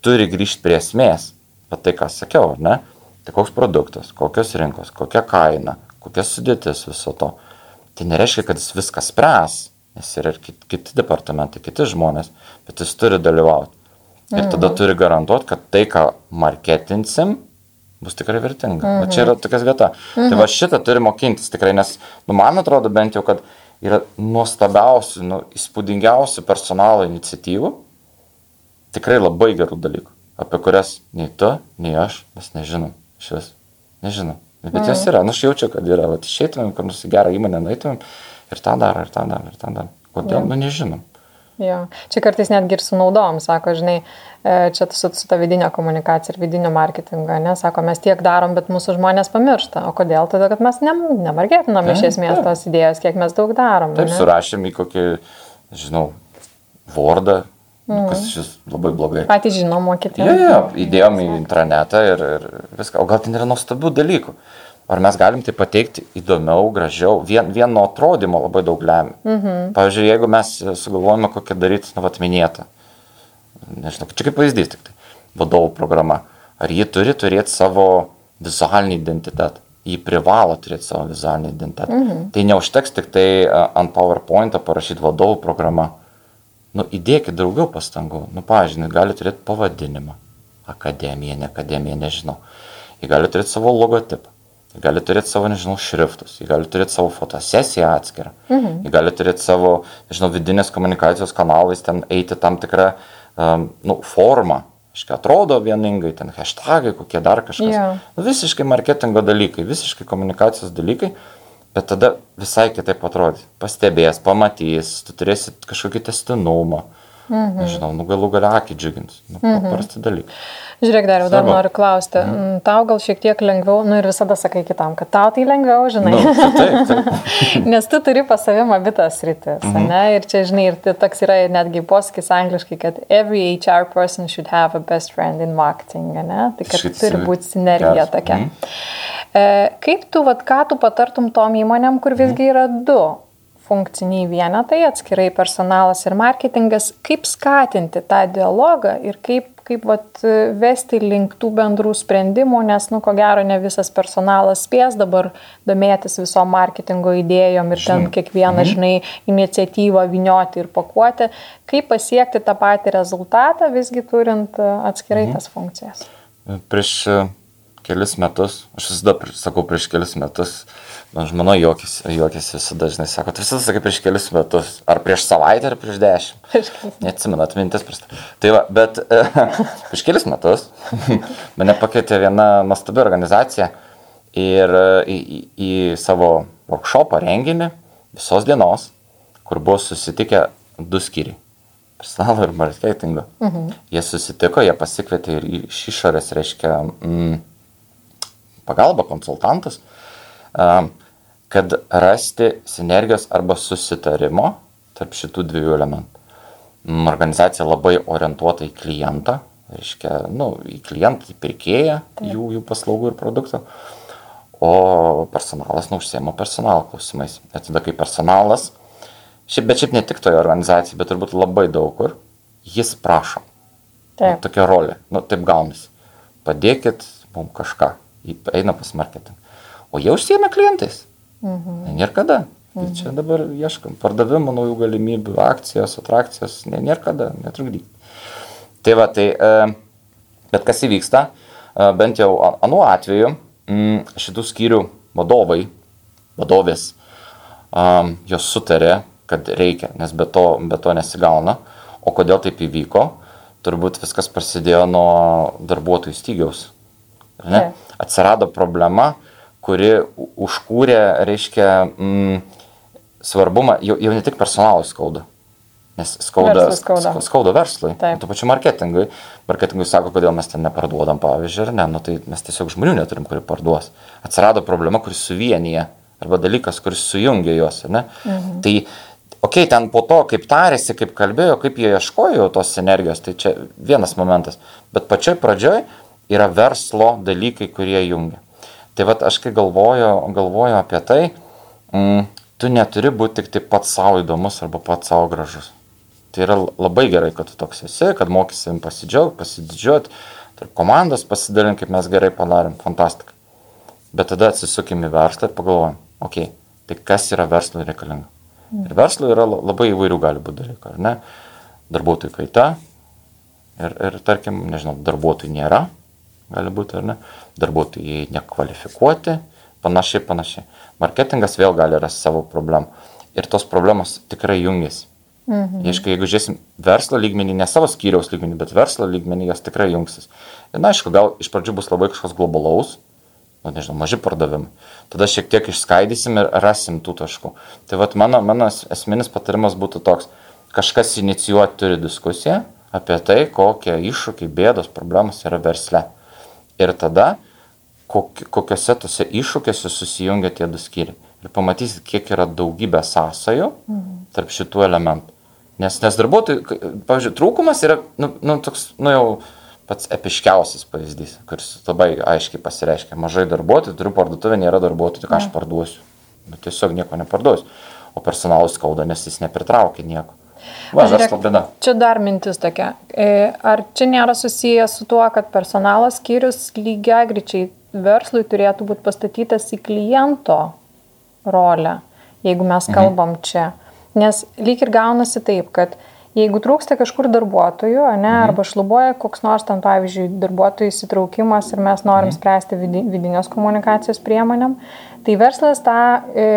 turi grįžti prie esmės. Bet tai, ką sakiau, ar ne? Tai koks produktas, kokios rinkos, kokia kaina, kokia sudėtis viso to. Tai nereiškia, kad jis viską spręs, nes yra ir kiti departamentai, kiti žmonės, bet jis turi dalyvauti. Ir mhm. tada turi garantuoti, kad tai, ką marketinsim, bus tikrai vertinga. Mhm. Va čia yra tokia vieta. Mhm. Tai va šitą turi mokintis tikrai, nes, nu, man atrodo bent jau, kad yra nuostabiausių, nu, įspūdingiausių personalo iniciatyvų, tikrai labai gerų dalykų, apie kurias nei tu, nei aš mes nežinom. Šis nežinom. Bet mm. jos yra, nu aš jaučiu, kad yra, va, išeitumėm, kur nors į gerą įmonę nueitumėm ir tą daro, ir tą daro, ir tą daro. Kodėl, yeah. nu nežinom. Jo. Čia kartais netgi ir su naudom, sako, žinai, e, čia su, su ta vidinė komunikacija ir vidinio marketingo, ne, sako, mes tiek darom, bet mūsų žmonės pamiršta. O kodėl? Todėl, kad mes ne, nemarketinam iš esmės tos idėjos, kiek mes daug darom. Taip, ne? surašėm į kokį, žinau, Wordą, Mm. Kas šis labai blogai. Patys žinom, mokyti. Jo, jo, įdėjom į intranetą ir, ir viską. O gal ten yra nuostabių dalykų. Ar mes galim tai pateikti įdomiau, gražiau, vien, vien nuo atrodymo labai daug lemia. Mm -hmm. Pavyzdžiui, jeigu mes sugalvojame kokią daryti, nu, vat minėtą, nežinau, čia kaip pavyzdys tik tai, vadovų programa, ar ji turi turėti savo vizualinį identitetą, ji privalo turėti savo vizualinį identitetą. Mm -hmm. Tai neužteks tik tai ant PowerPoint parašyti vadovų programą nu, įdėkit daugiau pastangų. Nu, pažiūrėjau, gali turėti pavadinimą. Akademija, ne akademija, nežinau. Jie gali turėti savo logotipą. Jie gali turėti savo, nežinau, šriftus. Jie gali turėti savo fotosesiją atskirą. Mhm. Jie gali turėti savo, nežinau, vidinės komunikacijos kanalais, ten eiti tam tikrą, um, nu, formą. Iškai atrodo vieningai, ten hashtagai, kokie dar kažkas. Yeah. Nu, visiškai marketingo dalykai, visiškai komunikacijos dalykai bet tada visai kitaip atrodys. Pastebės, pamatys, tu turėsi kažkokį testinumą. Mhm. Nežinau, nu galų galę akį džiugins. Nu, Mhm. paprasti dalykai. Žiūrėk, dar, dar Svarbu. noriu klausti, mm. tau gal šiek tiek lengviau, nu ir visada sakai kitam, kad tau tai lengviau, žinai. Nu, tai taip, taip. Nes tu turi pas savim abitas rytis, -hmm. ne? Ir čia, žinai, ir tai toks yra netgi posakis angliškai, kad every HR person should have a best friend in marketing, ne? Tai kad Šit- turi būti sinergija tokia. mhm. E, kaip tu, vad, ką tu patartum tom įmonėm, kur visgi yra du funkciniai vienetai, atskirai personalas ir marketingas, kaip skatinti tą dialogą ir kaip, kaip vat, vesti link tų bendrų sprendimų, nes, nu, ko gero, ne visas personalas spės dabar domėtis viso marketingo idėjom ir ten kiekvieną, mhm. žinai, iniciatyvą vinioti ir pakuoti, kaip pasiekti tą patį rezultatą, visgi turint atskirai mhm. tas funkcijas. Prieš kelis metus, aš visada sakau prieš kelis metus, man žmona juokis, juokis visada dažnai sako, tu visada sakai prieš kelis metus, ar prieš savaitę, ar prieš dešimt. Neatsimenu, atmintis prasta. Tai va, bet e, prieš kelis metus mane pakvietė viena nuostabi organizacija ir e, į, į, į savo workshopą renginį visos dienos, kur buvo susitikę du skyriai. Personalo ir marketingo. Mhm. Jie susitiko, jie pasikvietė ir iš išorės, reiškia, mm, pagalba konsultantus, kad rasti sinergijos arba susitarimo tarp šitų dviejų elementų. Mm, Organizacija labai orientuota į klientą, reiškia, nu, į klientą, į pirkėją jų, jų paslaugų ir produktų, o personalas nuužsiema personalo klausimais. Ir tada, kai personalas, šiaip, bet šiaip ne tik toje organizacijoje, bet turbūt labai daug kur, jis prašo. Taip. Nu, tokia rolė, nu, taip gaunasi. Padėkit mums kažką, eina pas marketing. O jie užsiemė klientais. Mhm. Nėra kada. Mhm. Čia dabar ieškam pardavimo naujų galimybių, akcijos, atrakcijos, ne, nėra kada, netrukdyk. Tai va, tai, e, bet kas įvyksta, e, bent jau a- anuo atveju, mm, šitų skyrių vadovai, vadovės, jos sutarė, kad reikia, nes be to, be to nesigauna. O kodėl taip įvyko? Turbūt viskas prasidėjo nuo darbuotojų stygiaus. Ne? Atsirado problema, kuri užkūrė, reiškia, mm, svarbumą, jau, jau ne tik personalui skauda. Nes skauda, Verslui skauda. sk- skauda verslui. Taip. Tuo pačiu marketingui. Marketingui sako, kodėl mes ten neparduodam, pavyzdžiui, ar ne, nu tai mes tiesiog žmonių neturim, kurie parduos. Atsirado problema, kuris suvienyje, arba dalykas, kuris sujungia juos? Mhm. Tai, okei, okay, ten po to, kaip tarėsi, kaip kalbėjo, kaip jie ieškojo tos energijos, tai čia vienas momentas. Bet pačioj pradžioj yra verslo dalykai, kurie jungia. Tai vad aš kai galvoju, galvoju apie tai, mm, tu neturi būti tik tai pats savo įdomus arba pats savo gražus. Tai yra labai gerai, kad tu toks esi, kad mokysim pasidžiaugti, pasididžiuoti, tarp komandos pasidalink, kaip mes gerai padarėm, fantastika. Bet tada atsisukim į verslą ir pagalvojam, okei, okay, tai kas yra verslui reikalinga. Ir verslui yra la- labai įvairių gali būti dalykų, ar ne? Darbuotojų kaita ir, ir tarkim, nežinau, darbuotojų nėra, gali būti, ar ne? Darbuotojai nekvalifikuoti, panašiai, panašiai. Marketingas vėl gali rasti savo problemų. Ir tos problemos tikrai jungiasi. Mhm. Aišku, jeigu žiūrėsim verslo lygmenį, ne savo skyriaus lygmenį, bet verslo lygmenį, jos tikrai jungsis. Ir na, aišku, gal iš pradžių bus labai kažkas globalaus, nu, nežinau, maži pardavimai. Tada šiek tiek išskaidysim ir rasim tų taškų. Tai vad mano, mano es- esminis patarimas būtų toks, kažkas inicijuoti turi diskusiją apie tai, kokie iššūkiai, bėdos, problemos yra versle. Ir tada, kok- kokiuose tose iššūkiuose susijungia tie du skyriai. Ir pamatysit, kiek yra daugybė sąsajų tarp šitų elementų. Nes, nes darbuotojų, pavyzdžiui, trūkumas yra, nu, nu, toks, nu jau pats epiškiausias pavyzdys, kuris labai aiškiai pasireiškia. Mažai darbuotojų, turiu parduotuvę, nėra darbuotojų, tai ką aš parduosiu. Nu, tiesiog nieko neparduosiu. O personalas skauda, nes jis nepritraukia nieko. Va, verslo bėda. Čia dar mintis tokia. E, Ar čia nėra susijęs su tuo, kad personalas skyrius lygiai greičiai verslui turėtų būti pastatytas į kliento rolę, jeigu mes kalbam čia. Nes lyg ir gaunasi taip, kad jeigu trūksta kažkur darbuotojų, ne, arba šlubuoja koks nors ten, pavyzdžiui, darbuotojų įsitraukimas ir mes norim spręsti vidi- vidinės komunikacijos priemonėm, tai verslas tą e,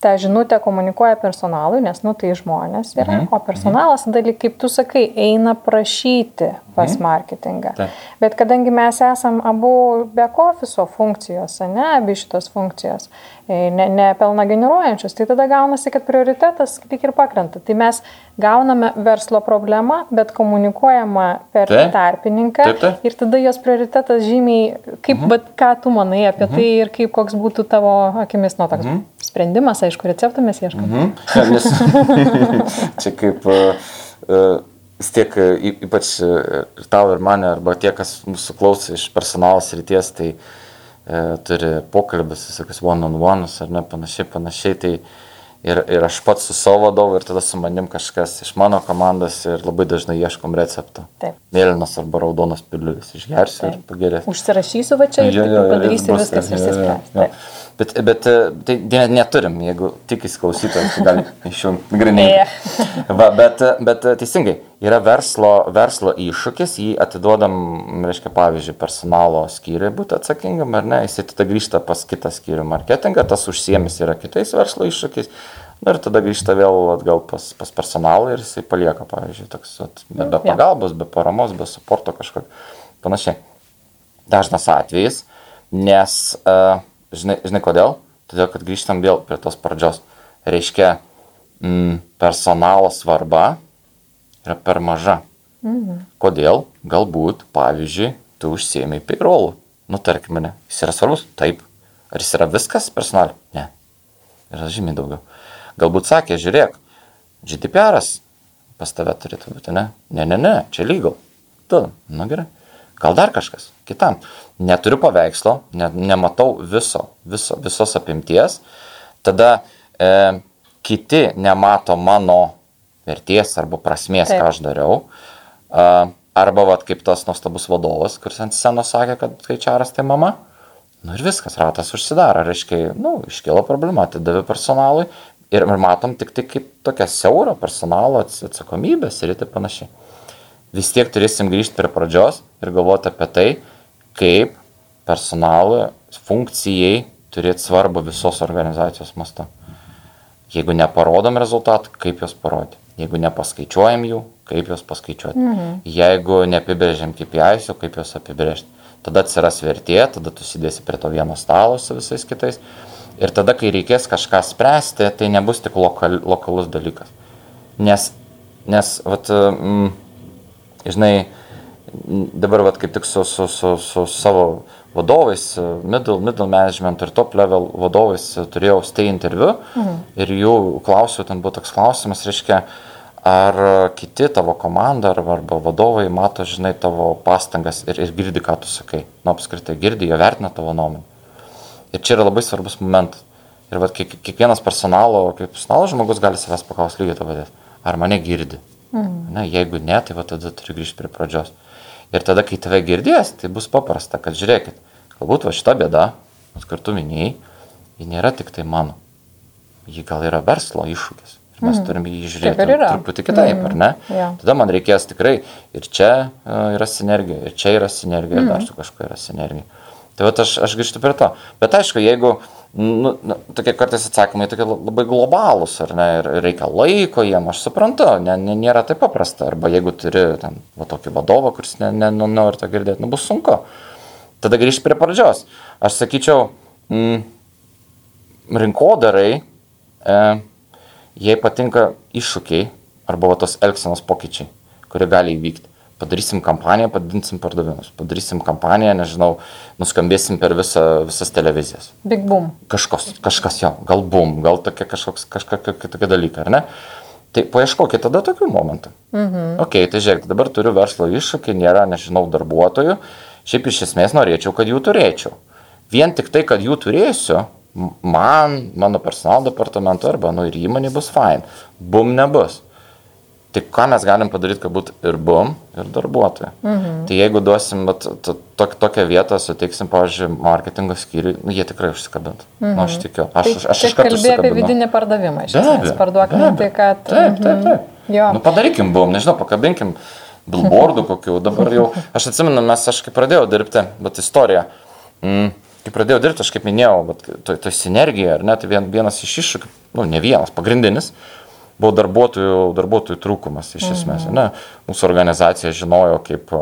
tą žinutę komunikuoja personalui, nes, nu, tai žmonės yra, Mhm. o personalas, dalyk, kaip tu sakai, eina prašyti pas Mhm. marketingą. Taip. Bet kadangi mes esam abu back office funkcijos, ne, abi šitos funkcijos, e, ne, ne pelna generuojančios, tai tada gaunasi, kad prioritetas tik ir pakrenta. Tai mes gauname verslo problemą, bet komunikuojama per Taip. tarpininką Taip, taip. ir tada jos prioritetas žymiai, kaip, mhm. bet ką tu manai apie tai ir kaip koks būtų tavo akimis, nu, toks mhm. Sprendimas, aišku, receptų mes ieškome. Mhm. Ja, nes, čia kaip e, e, vis tiek, e, ypač ir tau ir mane, arba tie, kas mūsų klauso iš personalo srities, tai e, turi pokalbis, visokius one-on-one'us ar ne, panašiai, panašiai. Tai ir, ir aš pats su savo vadovu ir tada su manim kažkas iš mano komandos ir labai dažnai ieškom recepto. Taip. Mėlynas arba raudonas piliulis išgersiu ir pagerės. Užsirašysiu va čia ir taip jo, ir padarysiu viskas jo, išsispręs. jo. Taip. Bet, bet e, tai ne- neturim, jeigu tik įsiklausytas, tai gali išjungti grinai. Va, bet, bet e, teisingai, yra verslo, verslo iššūkis, jį atiduodam, reiškia, pavyzdžiui, personalo skyriui būti atsakingam, ar ne, jis tada grįžta pas kitą skyrių marketingą, tas užsiemis yra kitais verslo iššūkiais. Na ir tada grįžta vėl atgal pas, pas personalą ir jisai palieka, pavyzdžiui, toks, vat, be, be Jo. pagalbos, be paramos, be suporto kažkokio. Panašiai dažnas atvejis, nes, uh, žinai, žinai kodėl? Todėl, kad grįžtam vėl prie tos pradžios. Reiškia, mm, personalo svarba yra per maža. Mhm. Kodėl? Galbūt, pavyzdžiui, tu užsiemi payrollų. Nu, tarkime, ne. Jis yra svarbus? Taip. Ar jis yra viskas personalė? Ne. Yra žymiai daugiau. Galbūt sakė, žiūrėk, GDPR pas tave turėtų būti, ne? Ne, ne, ne, čia legal. Tu, nu gerai. Gal dar kažkas kitam. Neturiu paveikslo, ne, nematau viso, viso, visos apimties. Tada e, kiti nemato mano vertės arba prasmės, Taip. ką aš dariau. A, arba vat, kaip tas nuostabus vadovas, kuris ant scenos sakė, kad skaičiaras tai mama. Nu ir viskas, ratas užsidaro. Reiškia, nu, iškilo problema, atidavė personalui ir ir matom tik tai kaip tokia siaura personalo ats- atsakomybės ir tai panašiai. Vis tiek turėsim grįžti prie pradžios ir galvoti apie tai, kaip personalui funkcijai turėti svarbą visos organizacijos mastu. Jeigu neparodom rezultatų, kaip juos parodyti. Jeigu nepaskaičiuojam jų, kaip juos paskaičiuoti. Mhm. Jeigu neapibrėžiam KPIs, kaip juos apibrėžti. Tada atsiras vertė, tada tu sėdėsi prie to vieno stalo su visais kitais. Ir tada, kai reikės kažką spręsti, tai nebus tik lokal, lokalus dalykas. Nes, nes vat, mm, žinai, dabar vat, kaip tik su, su, su, su savo vadovais, middle, middle management ir top level vadovais turėjau stay interviu mhm. ir jų klausiau, ten buvo toks klausimas, reiškia, ar kiti tavo komanda arba, arba vadovai mato, žinai, tavo pastangas ir, ir girdi, ką tu sakai. Nu, apskritai girdi, jie vertina tavo nuomonę. Ir čia yra labai svarbus momentas. Ir vat, kiek, kiekvienas personalo, kaip personalo žmogus gali savęs paklausti lygiai to paties. Ar mane girdi? Mhm. Na, jeigu ne, tai va tada turi grįžti prie pradžios. Ir tada, kai tave girdės, tai bus paprasta, kad žiūrėkit, galbūt va šita bėda, kartu minėjai, ji nėra tik tai mano. Ji gal yra verslo iššūkis. Ir mes mm. turime jį žiūrėti truputį kitaip, mm. ar ne? Jo. Tada man reikės tikrai ir čia uh, yra sinergija, ir čia yra sinergija, ir dar su kažkuo yra sinergija. Tai va aš, aš grįžtu prie to. Bet aišku, jeigu nu, nu, tokie kartais atsakymai tokie labai globalūs, ar ne, ir reikia laiko jiem, aš suprantu, ne, ne, nėra taip paprasta. Arba jeigu turi ten, va, tokį vadovą, kuris ne, ne, nu, to girdėti, nu bus sunku. Tada grįžti prie pradžios. Aš sakyčiau, mm, rinkodarai, e, jai patinka iššūkiai arba va, tos elgsenos pokyčiai, kurie gali įvykti. Padarysim kampaniją, padidinsim pardavimus. Padarysim kampaniją, nežinau, nuskambėsim per visą, visas televizijas. Big boom. Kažkas, kažkas jo, gal bum, gal tokie kažkoks, kažkokie kitokie dalykai, ar ne? Tai paieškokit tada tokių momentų. Mhm. Ok, tai žiūrėk, dabar turiu verslo iššūkį, nėra, nežinau, darbuotojų. Šiaip iš esmės norėčiau, kad jų turėčiau. Vien tik tai, kad jų turėsiu, man, mano personalo departamento arba, nu ir įmonė bus fine. Bum nebus. Tai ką mes galim padaryti, kad būtų ir bum, ir darbuotojai. Mhm. Tai jeigu duosim vat, to, to, tokią vietą, suteiksim, pavyzdžiui, marketingo skyriui, nu, jie tikrai užsikabintų. Mhm. Nu, aš tikiu. Aš, aš, aš tai iš karto kalbėjai apie vidinį pardavimą. Iš esmės, parduokime tai, kad... Taip, taip, taip. Jo. Nu, padarykim bum, nežinau, pakabinkim billboardų kokių. Dabar jau, aš atsimenu, mes aš kai pradėjau dirbti, bet istorija. Mm, kai pradėjau dirbti, aš kaip minėjau, to, to sinergija, ar ne, tai vien, vienas iš iššūkių, nu, ne vienas, pagrindinis, buvo darbuotojų, darbuotojų trūkumas iš esmės. Mhm. Ne? Mūsų organizacija žinojo kaip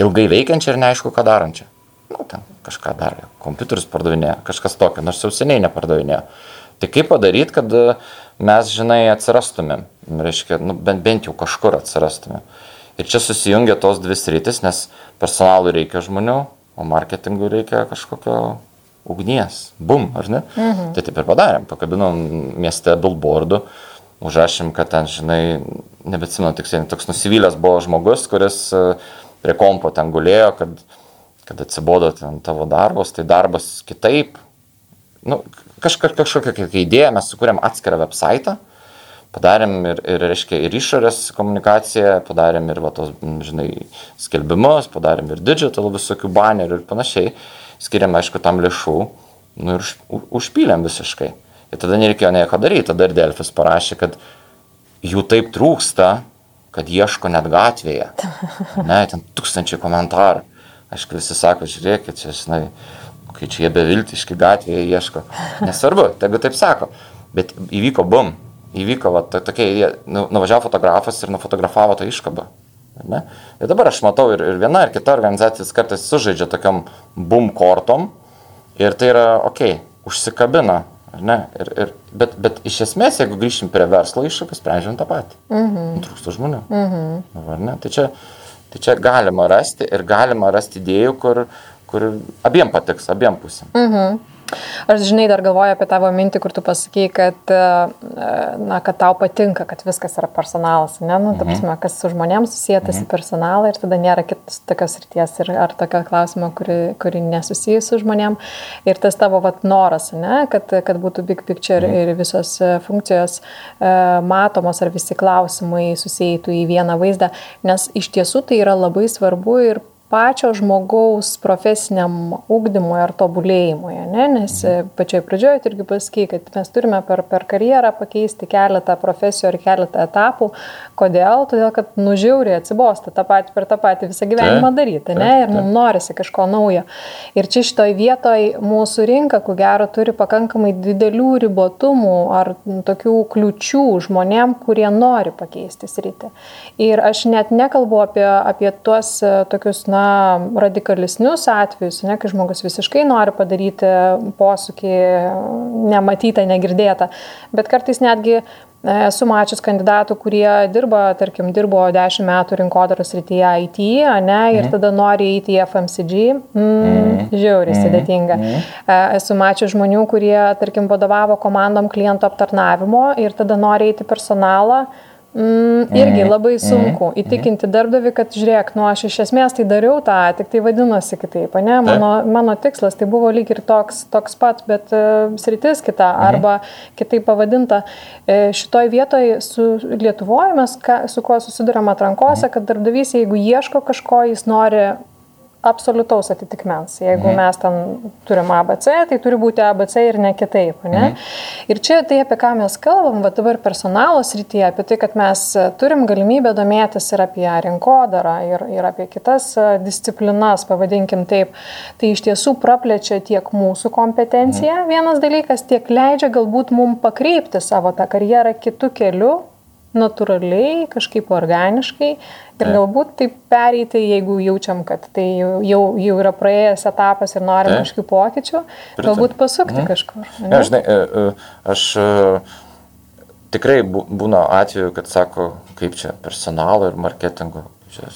ilgai veikiančią ir neaišku, ką darančią. Nu, ten kažką darė, kompiuterius pardavinėjo, kažkas tokio, nors jau seniai nepardavinėjo. Tai kaip padaryti, kad mes, žinai, atsirastumėm, reiškia, nu, bent, bent jau kažkur atsirastumėm. Ir čia susijungia tos dvi sritis, nes personalui reikia žmonių, o marketingui reikia kažkokio ugnies, bum, ar ne? Mhm. Tai taip ir padarėm, pakabinom mieste billboardų, užrašėm, kad ten, žinai, nebeatsimenu tiksliai, toks nusivylęs buvo žmogus, kuris e, prie kompo ten gulėjo, kad, kad atsibodo ten tavo darbas, tai darbas kitaip. Nu, kažka, kažkokia idėja, mes sukūrėm atskirą website, padarėm ir, ir, reiškia, ir išorės komunikaciją, padarėm ir, va, tos, žinai, skelbimus, padarėm ir digital visokių banerių ir panašiai, skiriam, aišku, tam lėšų, nu, ir už, užpylėm visiškai. Ir tada nereikėjo nieko daryti, tada ir Delfis parašė, kad jų taip trūksta, kad ieško net gatvėje. Ne, ten tūkstančiai komentarų. Aišku, visi sako, žiūrėkit, čia, žinai, kai čia jie beviltiški gatvėje ieško. Nesvarbu, tegu taip sako. Bet įvyko bum, įvyko va, to, tokia, jie nu, nuvažiavo fotografas ir nufotografavo tą iškabą. Ne? Ir dabar aš matau ir, ir viena, ir kita organizacija kartais sužaidžia tokiam bum kortom ir tai yra, okei, okay, užsikabina Ir, ir, bet, bet iš esmės, jeigu grįšim prie verslo iššūkių, sprendžiam tą patį. Mhm. Trūksta žmonių. Mhm. Ne? Tai čia, tai čia galima rasti ir galima rasti idėjų, kur, kur abiem patiks, abiem pusėm. Mhm. Aš žinai, dar galvoju apie tavo mintį, kur tu pasakai, kad, e, na, kad tau patinka, kad viskas yra personalas, ne, nu, ta mhm. prasme, kas su žmonėms susijęs į mhm. personalą ir tada nėra kitos tokios ryties ir ar tokio klausimo, kuri, kuri nesusijęs su žmonėm. Ir tas tavo vat, noras, ne, kad, kad būtų big picture mhm. ir visos e, funkcijos e, matomos ar visi klausimai susijętų į vieną vaizdą, nes iš tiesų tai yra labai svarbu ir pačio žmogaus profesiniam ūkdymui ar tobulėjimui, ne? nes mhm. pačioje pradžioje irgi pasakai, kad mes turime per, per karjerą pakeisti keletą profesijų ar keletą etapų. Kodėl? Todėl, kad nužiauriai atsibosta tą patį per tą patį visą gyvenimą tai, daryti, ne? ir mums norisi kažko naujo. Ir čia šitoj vietoj mūsų rinka, ku gero, turi pakankamai didelių ribotumų ar tokių kliučių žmonėm, kurie nori pakeisti sritį. Ir aš net nekalbu apie, apie tuos tokius, na, radikalesnius atvejus, ne, kai žmogus visiškai nori padaryti posūkį nematytą, negirdėtą, bet kartais netgi e, Esu mačius kandidatų, kurie dirba, tarkim, dirbo 10 metų rinkodaros rytyje IT, ne, ir mm. tada nori eiti į FMCG. Mm, mm. Žiauriai mm. sudėtinga. Mm. Esu mačius žmonių, kurie, tarkim, vadovavo komandom klientų aptarnavimo ir tada nori eiti personalą. Mm, irgi mhm. labai sunku mm, įtikinti darbdavi, kad žiūrėk, nu aš iš esmės tai dariau tą, tik tai vadinosi kitaip, ne? Mano, mano tikslas tai buvo lyg ir toks, toks pat, bet uh, sritis kita mm. arba kitaip pavadinta. E, šitoj vietoje su Lietuvoje mes ka, su kuo susidurėm atrankose, kad darbdavys, jeigu ieško kažko, jis nori absoliutaus atitikmens. Jeigu mhm. mes ten turim ABC, tai turi būti ABC ir ne kitaip. Ne? Mhm. Ir čia tai, apie ką mes kalbam, va dabar personalo srityje, apie tai, kad mes turim galimybę domėtis ir apie rinkodarą, ir, ir apie kitas disciplinas, pavadinkim taip, tai iš tiesų praplečia tiek mūsų kompetenciją, mhm. vienas dalykas, tiek leidžia galbūt mums pakreipti savo tą karjerą kitų kelių, natūraliai, kažkaip organiškai ir galbūt taip pereiti, jeigu jaučiam, kad tai jau, jau, yra praėjęs etapas ir norim kažkokių pokyčių, galbūt pasukti mhm. kažkur. Ne, žinai, e, e, aš e, tikrai būna atveju, kad sako, kaip čia personalo ir marketingo čia,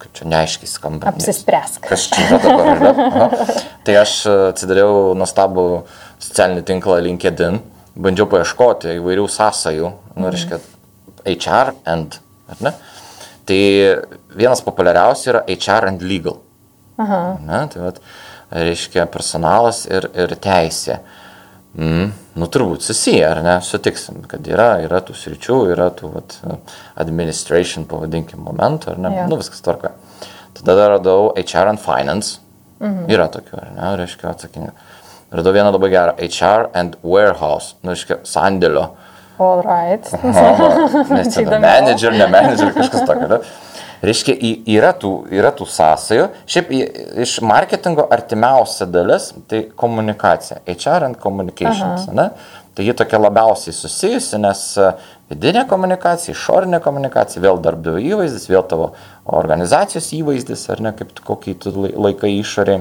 kaip čia neaiškiai skamba. Apsispręsk. Kas čia yra dabar? Yra? Tai aš atsidariau nuostabų socialinį tinklą LinkedIn, bandžiau paieškoti įvairių sąsajų, nu, reiškia, HR and, ar ne? Tai vienas populiariausių yra HR and legal. Aha. Ne, tai vat, reiškia personalas ir, ir teisė. Mm, nu, turbūt susiję, ar ne, sutiksim, kad yra, yra tų sričių, yra tų vat, administration, pavadinkim, momentų, ar ne, ja. nu, viskas tvarka. Tada radau HR and finance, mhm. yra tokių, ar ne, reiškia atsakinga. Radau vieną labai gerą HR and warehouse, nu, reiškia sandėlio All right. Nes čia manager, ne manager, kažkas tokio. Ne? Reiškia, yra tų, yra tų sąsajų. Šiaip iš marketingo artimiausia dalis tai komunikacija. HR and communications. Tai ji tokia labiausiai susijusi, nes e, vidinė komunikacija, išorinė komunikacija, vėl darbdavio įvaizdis, vėl tavo organizacijos įvaizdis, ar ne, kaip kokį tu lai- laikai išoriai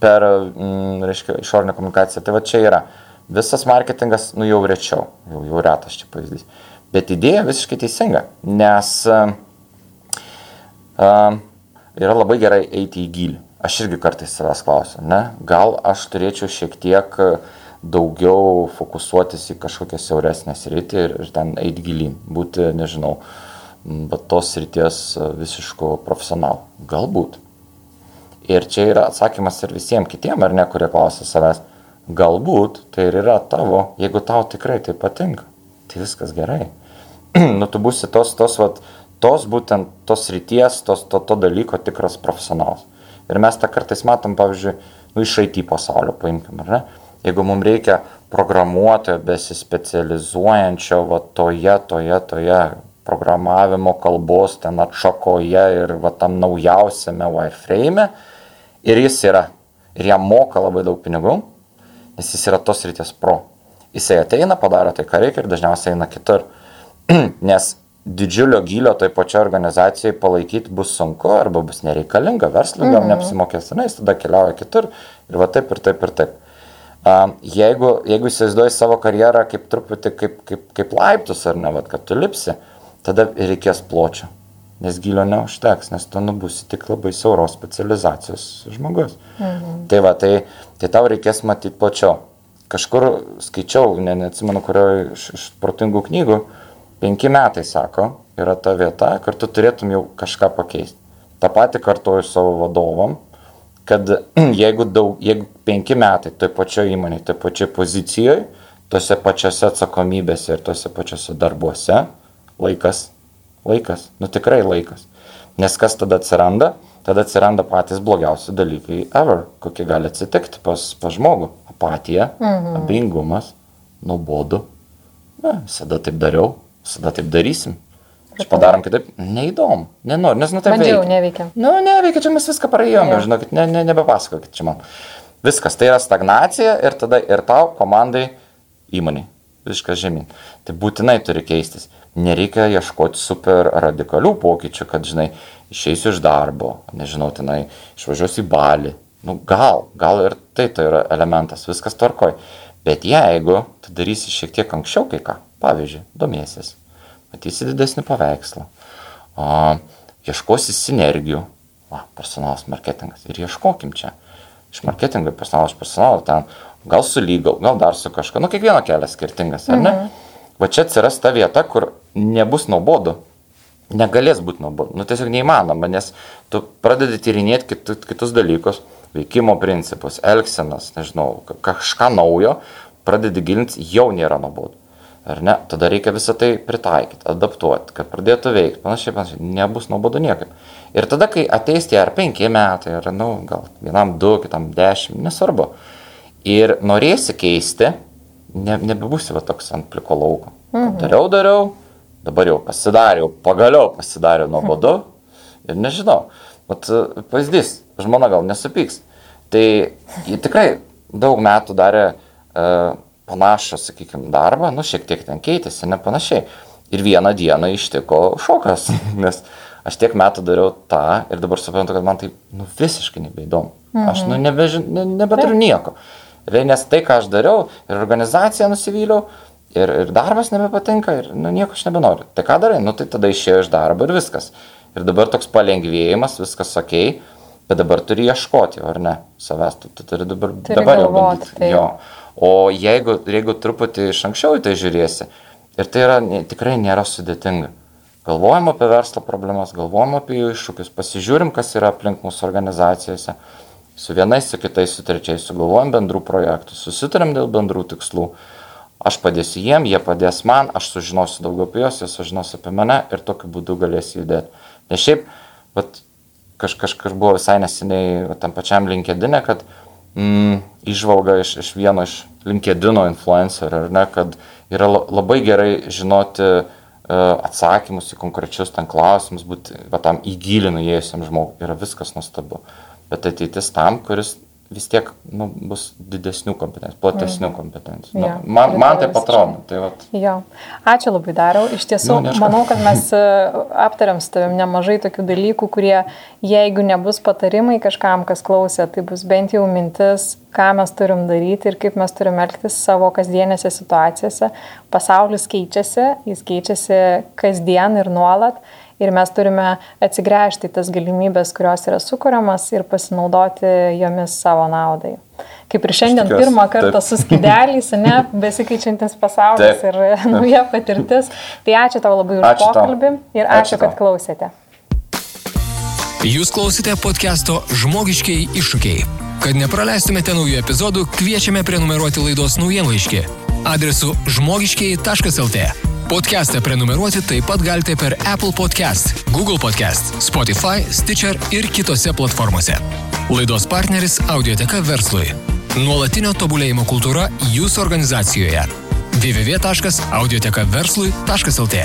per, mm, reiškia, išorinę komunikaciją. Tai va čia yra. Visas marketingas, nu jau rečiau, jau, jau retas čia pavyzdys. Bet idėja visiškai teisinga, nes uh, yra labai gerai eiti į gilį. Aš irgi kartais savęs klausiu, ne? Gal aš turėčiau šiek tiek daugiau fokusuotis į kažkokią siauresnę sritį ir, ir ten eiti gilin, būti, nežinau, bet tos srities visiškų profesionalų. Galbūt. Ir čia yra atsakymas ir visiems kitiems, ar ne, kurie klausia savęs, galbūt tai ir yra tavo, jeigu tau tikrai tai patinka, tai viskas gerai. nu, tu būsi tos, tos, vat, tos būtent tos ryties, tos, to, to dalyko tikras profesionalas. Ir mes tą kartais matom, pavyzdžiui, nu, iš IT pasaulio, paimkim, ar ne? Jeigu mums reikia programuotojo besispecializuojančio va, toje, toje, toje programavimo kalbos ten atšakoje ir va, tam naujausiame wireframe, ir jis yra, ir jam moka labai daug pinigų, nes jis yra tos ryties pro. Jisai ateina, padaro tai, ką reikia ir dažniausiai eina kitur. nes didžiulio gylio toj pačioj organizacijai palaikyti bus sunku arba bus nereikalinga, verslininkam mhm. neapsimokės, na, jis tada keliauja kitur ir va taip ir taip ir taip. Um, jeigu, jeigu įsivaizduoji savo karjerą kaip truputį kaip, kaip, kaip laiptus ar ne, vat, kad tu lipsi, tada reikės pločio, nes gilio neužteks, nes tu nubusi tik labai siauros specializacijos žmogus. Mhm. Tai va, tai, tai tau reikės matyti plačiau. Kažkur skaičiau, ne, neatsimenu, kurioje iš, iš protingų knygų, penki metai, sako, yra ta vieta, kur tu turėtum jau kažką pakeisti. Ta pati kartuoju savo vadovom, kad jeigu, daug, jeigu penki metai toj pačioj įmonėje, toj pačioj pozicijoje, tose pačiose atsakomybėse ir tose pačiose darbuose, laikas, laikas, nu tikrai laikas. Nes kas tada atsiranda? Tada atsiranda patys blogiausi dalykai ever, kokie gali atsitikti pas, pas žmogų. Apatija, mhm. abejingumas, nuobodu. Na, visada taip dariau, visada taip darysim. Aš padarom kitaip, neįdomu, nenoriu, nes nu taip Bandžiau, veikia. neveikia. Nu, neveikia, čia mes viską praėjome, Jo. žinokit, ne, ne, nebepasakokit čia man. Viskas, tai yra stagnacija ir tada ir tau, komandai, įmoniai. Viskas žemyn. Tai būtinai turi keistis. Nereikia ieškoti super radikalių pokyčių, kad, žinai, išeisiu iš darbo, nežinau, tenai, išvažiuosiu į balį. Nu, gal, gal ir tai tai yra elementas, viskas tvarkoj. Bet jeigu tu darysi šiek tiek anksčiau kai ką, pavyzdžiui, domėsis, matysi didesnį paveikslą, o, ieškosi sinergijų, va, personalas marketingas ir ieškokim čia. Iš marketingo, personalo, iš personalo ten, gal su lygal, gal dar su kažkuo, nu kiekvieno kelias skirtingas, ar ne? Va čia atsiras ta vieta, kur nebus nuobodu. Negalės būti nuobodu. Nu tiesiog neįmanoma, nes tu pradedi tyrinėti kitu, kitus dalykus, veikimo principus, elgsenas, nežinau, ka- kažką naujo, pradedi gilinti, jau nėra nuobodu. Ar ne? Tada reikia visą tai pritaikyti, adaptuoti, kad pradėtų veikti, panašiai, panašiai, nebus nuobodu niekaip. Ir tada, kai ateis tie ar penki metai, ar, na, nu, gal vienam du, kitam dešimt, nesvarbu. Ir norėsi keisti, ne, nebebūsi va toks ant pliko lauko. Mhm. Dariau, dariau, dabar jau pasidariau, pagaliau pasidariau nuobodu ir nežinau. Vat e, pavyzdys, žmona gal nesupyks. Tai ji tikrai daug metų darė uh, panašų, sakykime, darbą, nu šiek tiek ten keitėsi, ne panašiai. Ir vieną dieną ištiko šokas, nes aš tiek metų dariau tą ir dabar suprantu, kad man tai nu, visiškai nebeįdomu. Mhm. Aš nu, nebeži, ne, nebeturiu nieko. Realiai, Nes tai, ką aš dariau, ir organizaciją nusivyliau, ir, ir darbas nebepatinka, ir nu, nieko aš nebenoriu. Tai ką darai? Nu tai tada išėjau iš darbo ir viskas. Ir dabar toks palengvėjimas, viskas ok, bet dabar turi ieškoti, ar ne, savęs, tu, tu turi dabar, Turi dabar jau galvoti, bandyti. taip. Jo. O jeigu, jeigu truputį iš anksčiau į tai žiūrėsi, ir tai yra, tikrai nėra sudėtinga. Galvojam apie verslo problemas, galvojam apie jų iššūkius, pasižiūrim, kas yra aplink mūsų organizacijose, su vienais, su kitais, su trečiais, sugalvojam bendrų projektų, susitarėm dėl bendrų tikslų. Aš padėsiu jiem, jie padės man, aš sužinosiu daugiau apie juos, jie sužinos apie mane ir tokiu būdu galės judėti. Nes šiaip, vat, kaž, kažkur buvo visai neseniai va, tam pačiam LinkedIn, kad mm, išvalga iš, iš vieno iš LinkedIn influencerio, ar ne, kad yra la- labai gerai žinoti, atsakymus į konkrečius ten klausimus, būti va, tam įgilinų įėjusiam žmogui. Yra viskas nuostabu. Bet ateitis tam, kuris vis tiek nu, bus didesnių kompetencijų, platesnių mm. kompetencijų. Nu, Jo, man, man tai pritariu atrodo. Tai vat, Jo, ačiū labai darau. Iš tiesų, Nu, manau, kad mes e, aptariam su tavim nemažai tokių dalykų, kurie, jeigu nebus patarimai kažkam, kas klausė, tai bus bent jau mintis, ką mes turim daryti ir kaip mes turim elgtis savo kasdienėse situacijose. Pasaulis keičiasi, jis keičiasi kasdien ir nuolat. Ir mes turime atsigręžti į tas galimybės, kurios yra sukūriamas ir pasinaudoti jomis savo naudai. Kaip ir šiandien tikiuosi, pirmą kartą taip. su skydeliais, ne, besikeičiantis pasaulis Taip. ir nauja patirtis. Tai ačiū tau labai už Ačiū tau. pokalbį ir Ačiū ačiū, kad tau. klausėte. Jūs klausite podcast'o Žmogiškiai iššūkiai. Kad nepraleistumėte naujų epizodų, kviečiame prenumeruoti laidos naujienlaiškį adresu žmogiškiai.lt. Podcast'ą prenumeruoti taip pat galite per Apple Podcast, Google Podcast, Spotify, Stitcher ir kitose platformose. Laidos partneris Audioteka verslui. Nuolatinio tobulėjimo kultūra jūsų organizacijoje. www.audiotekaverslui.lt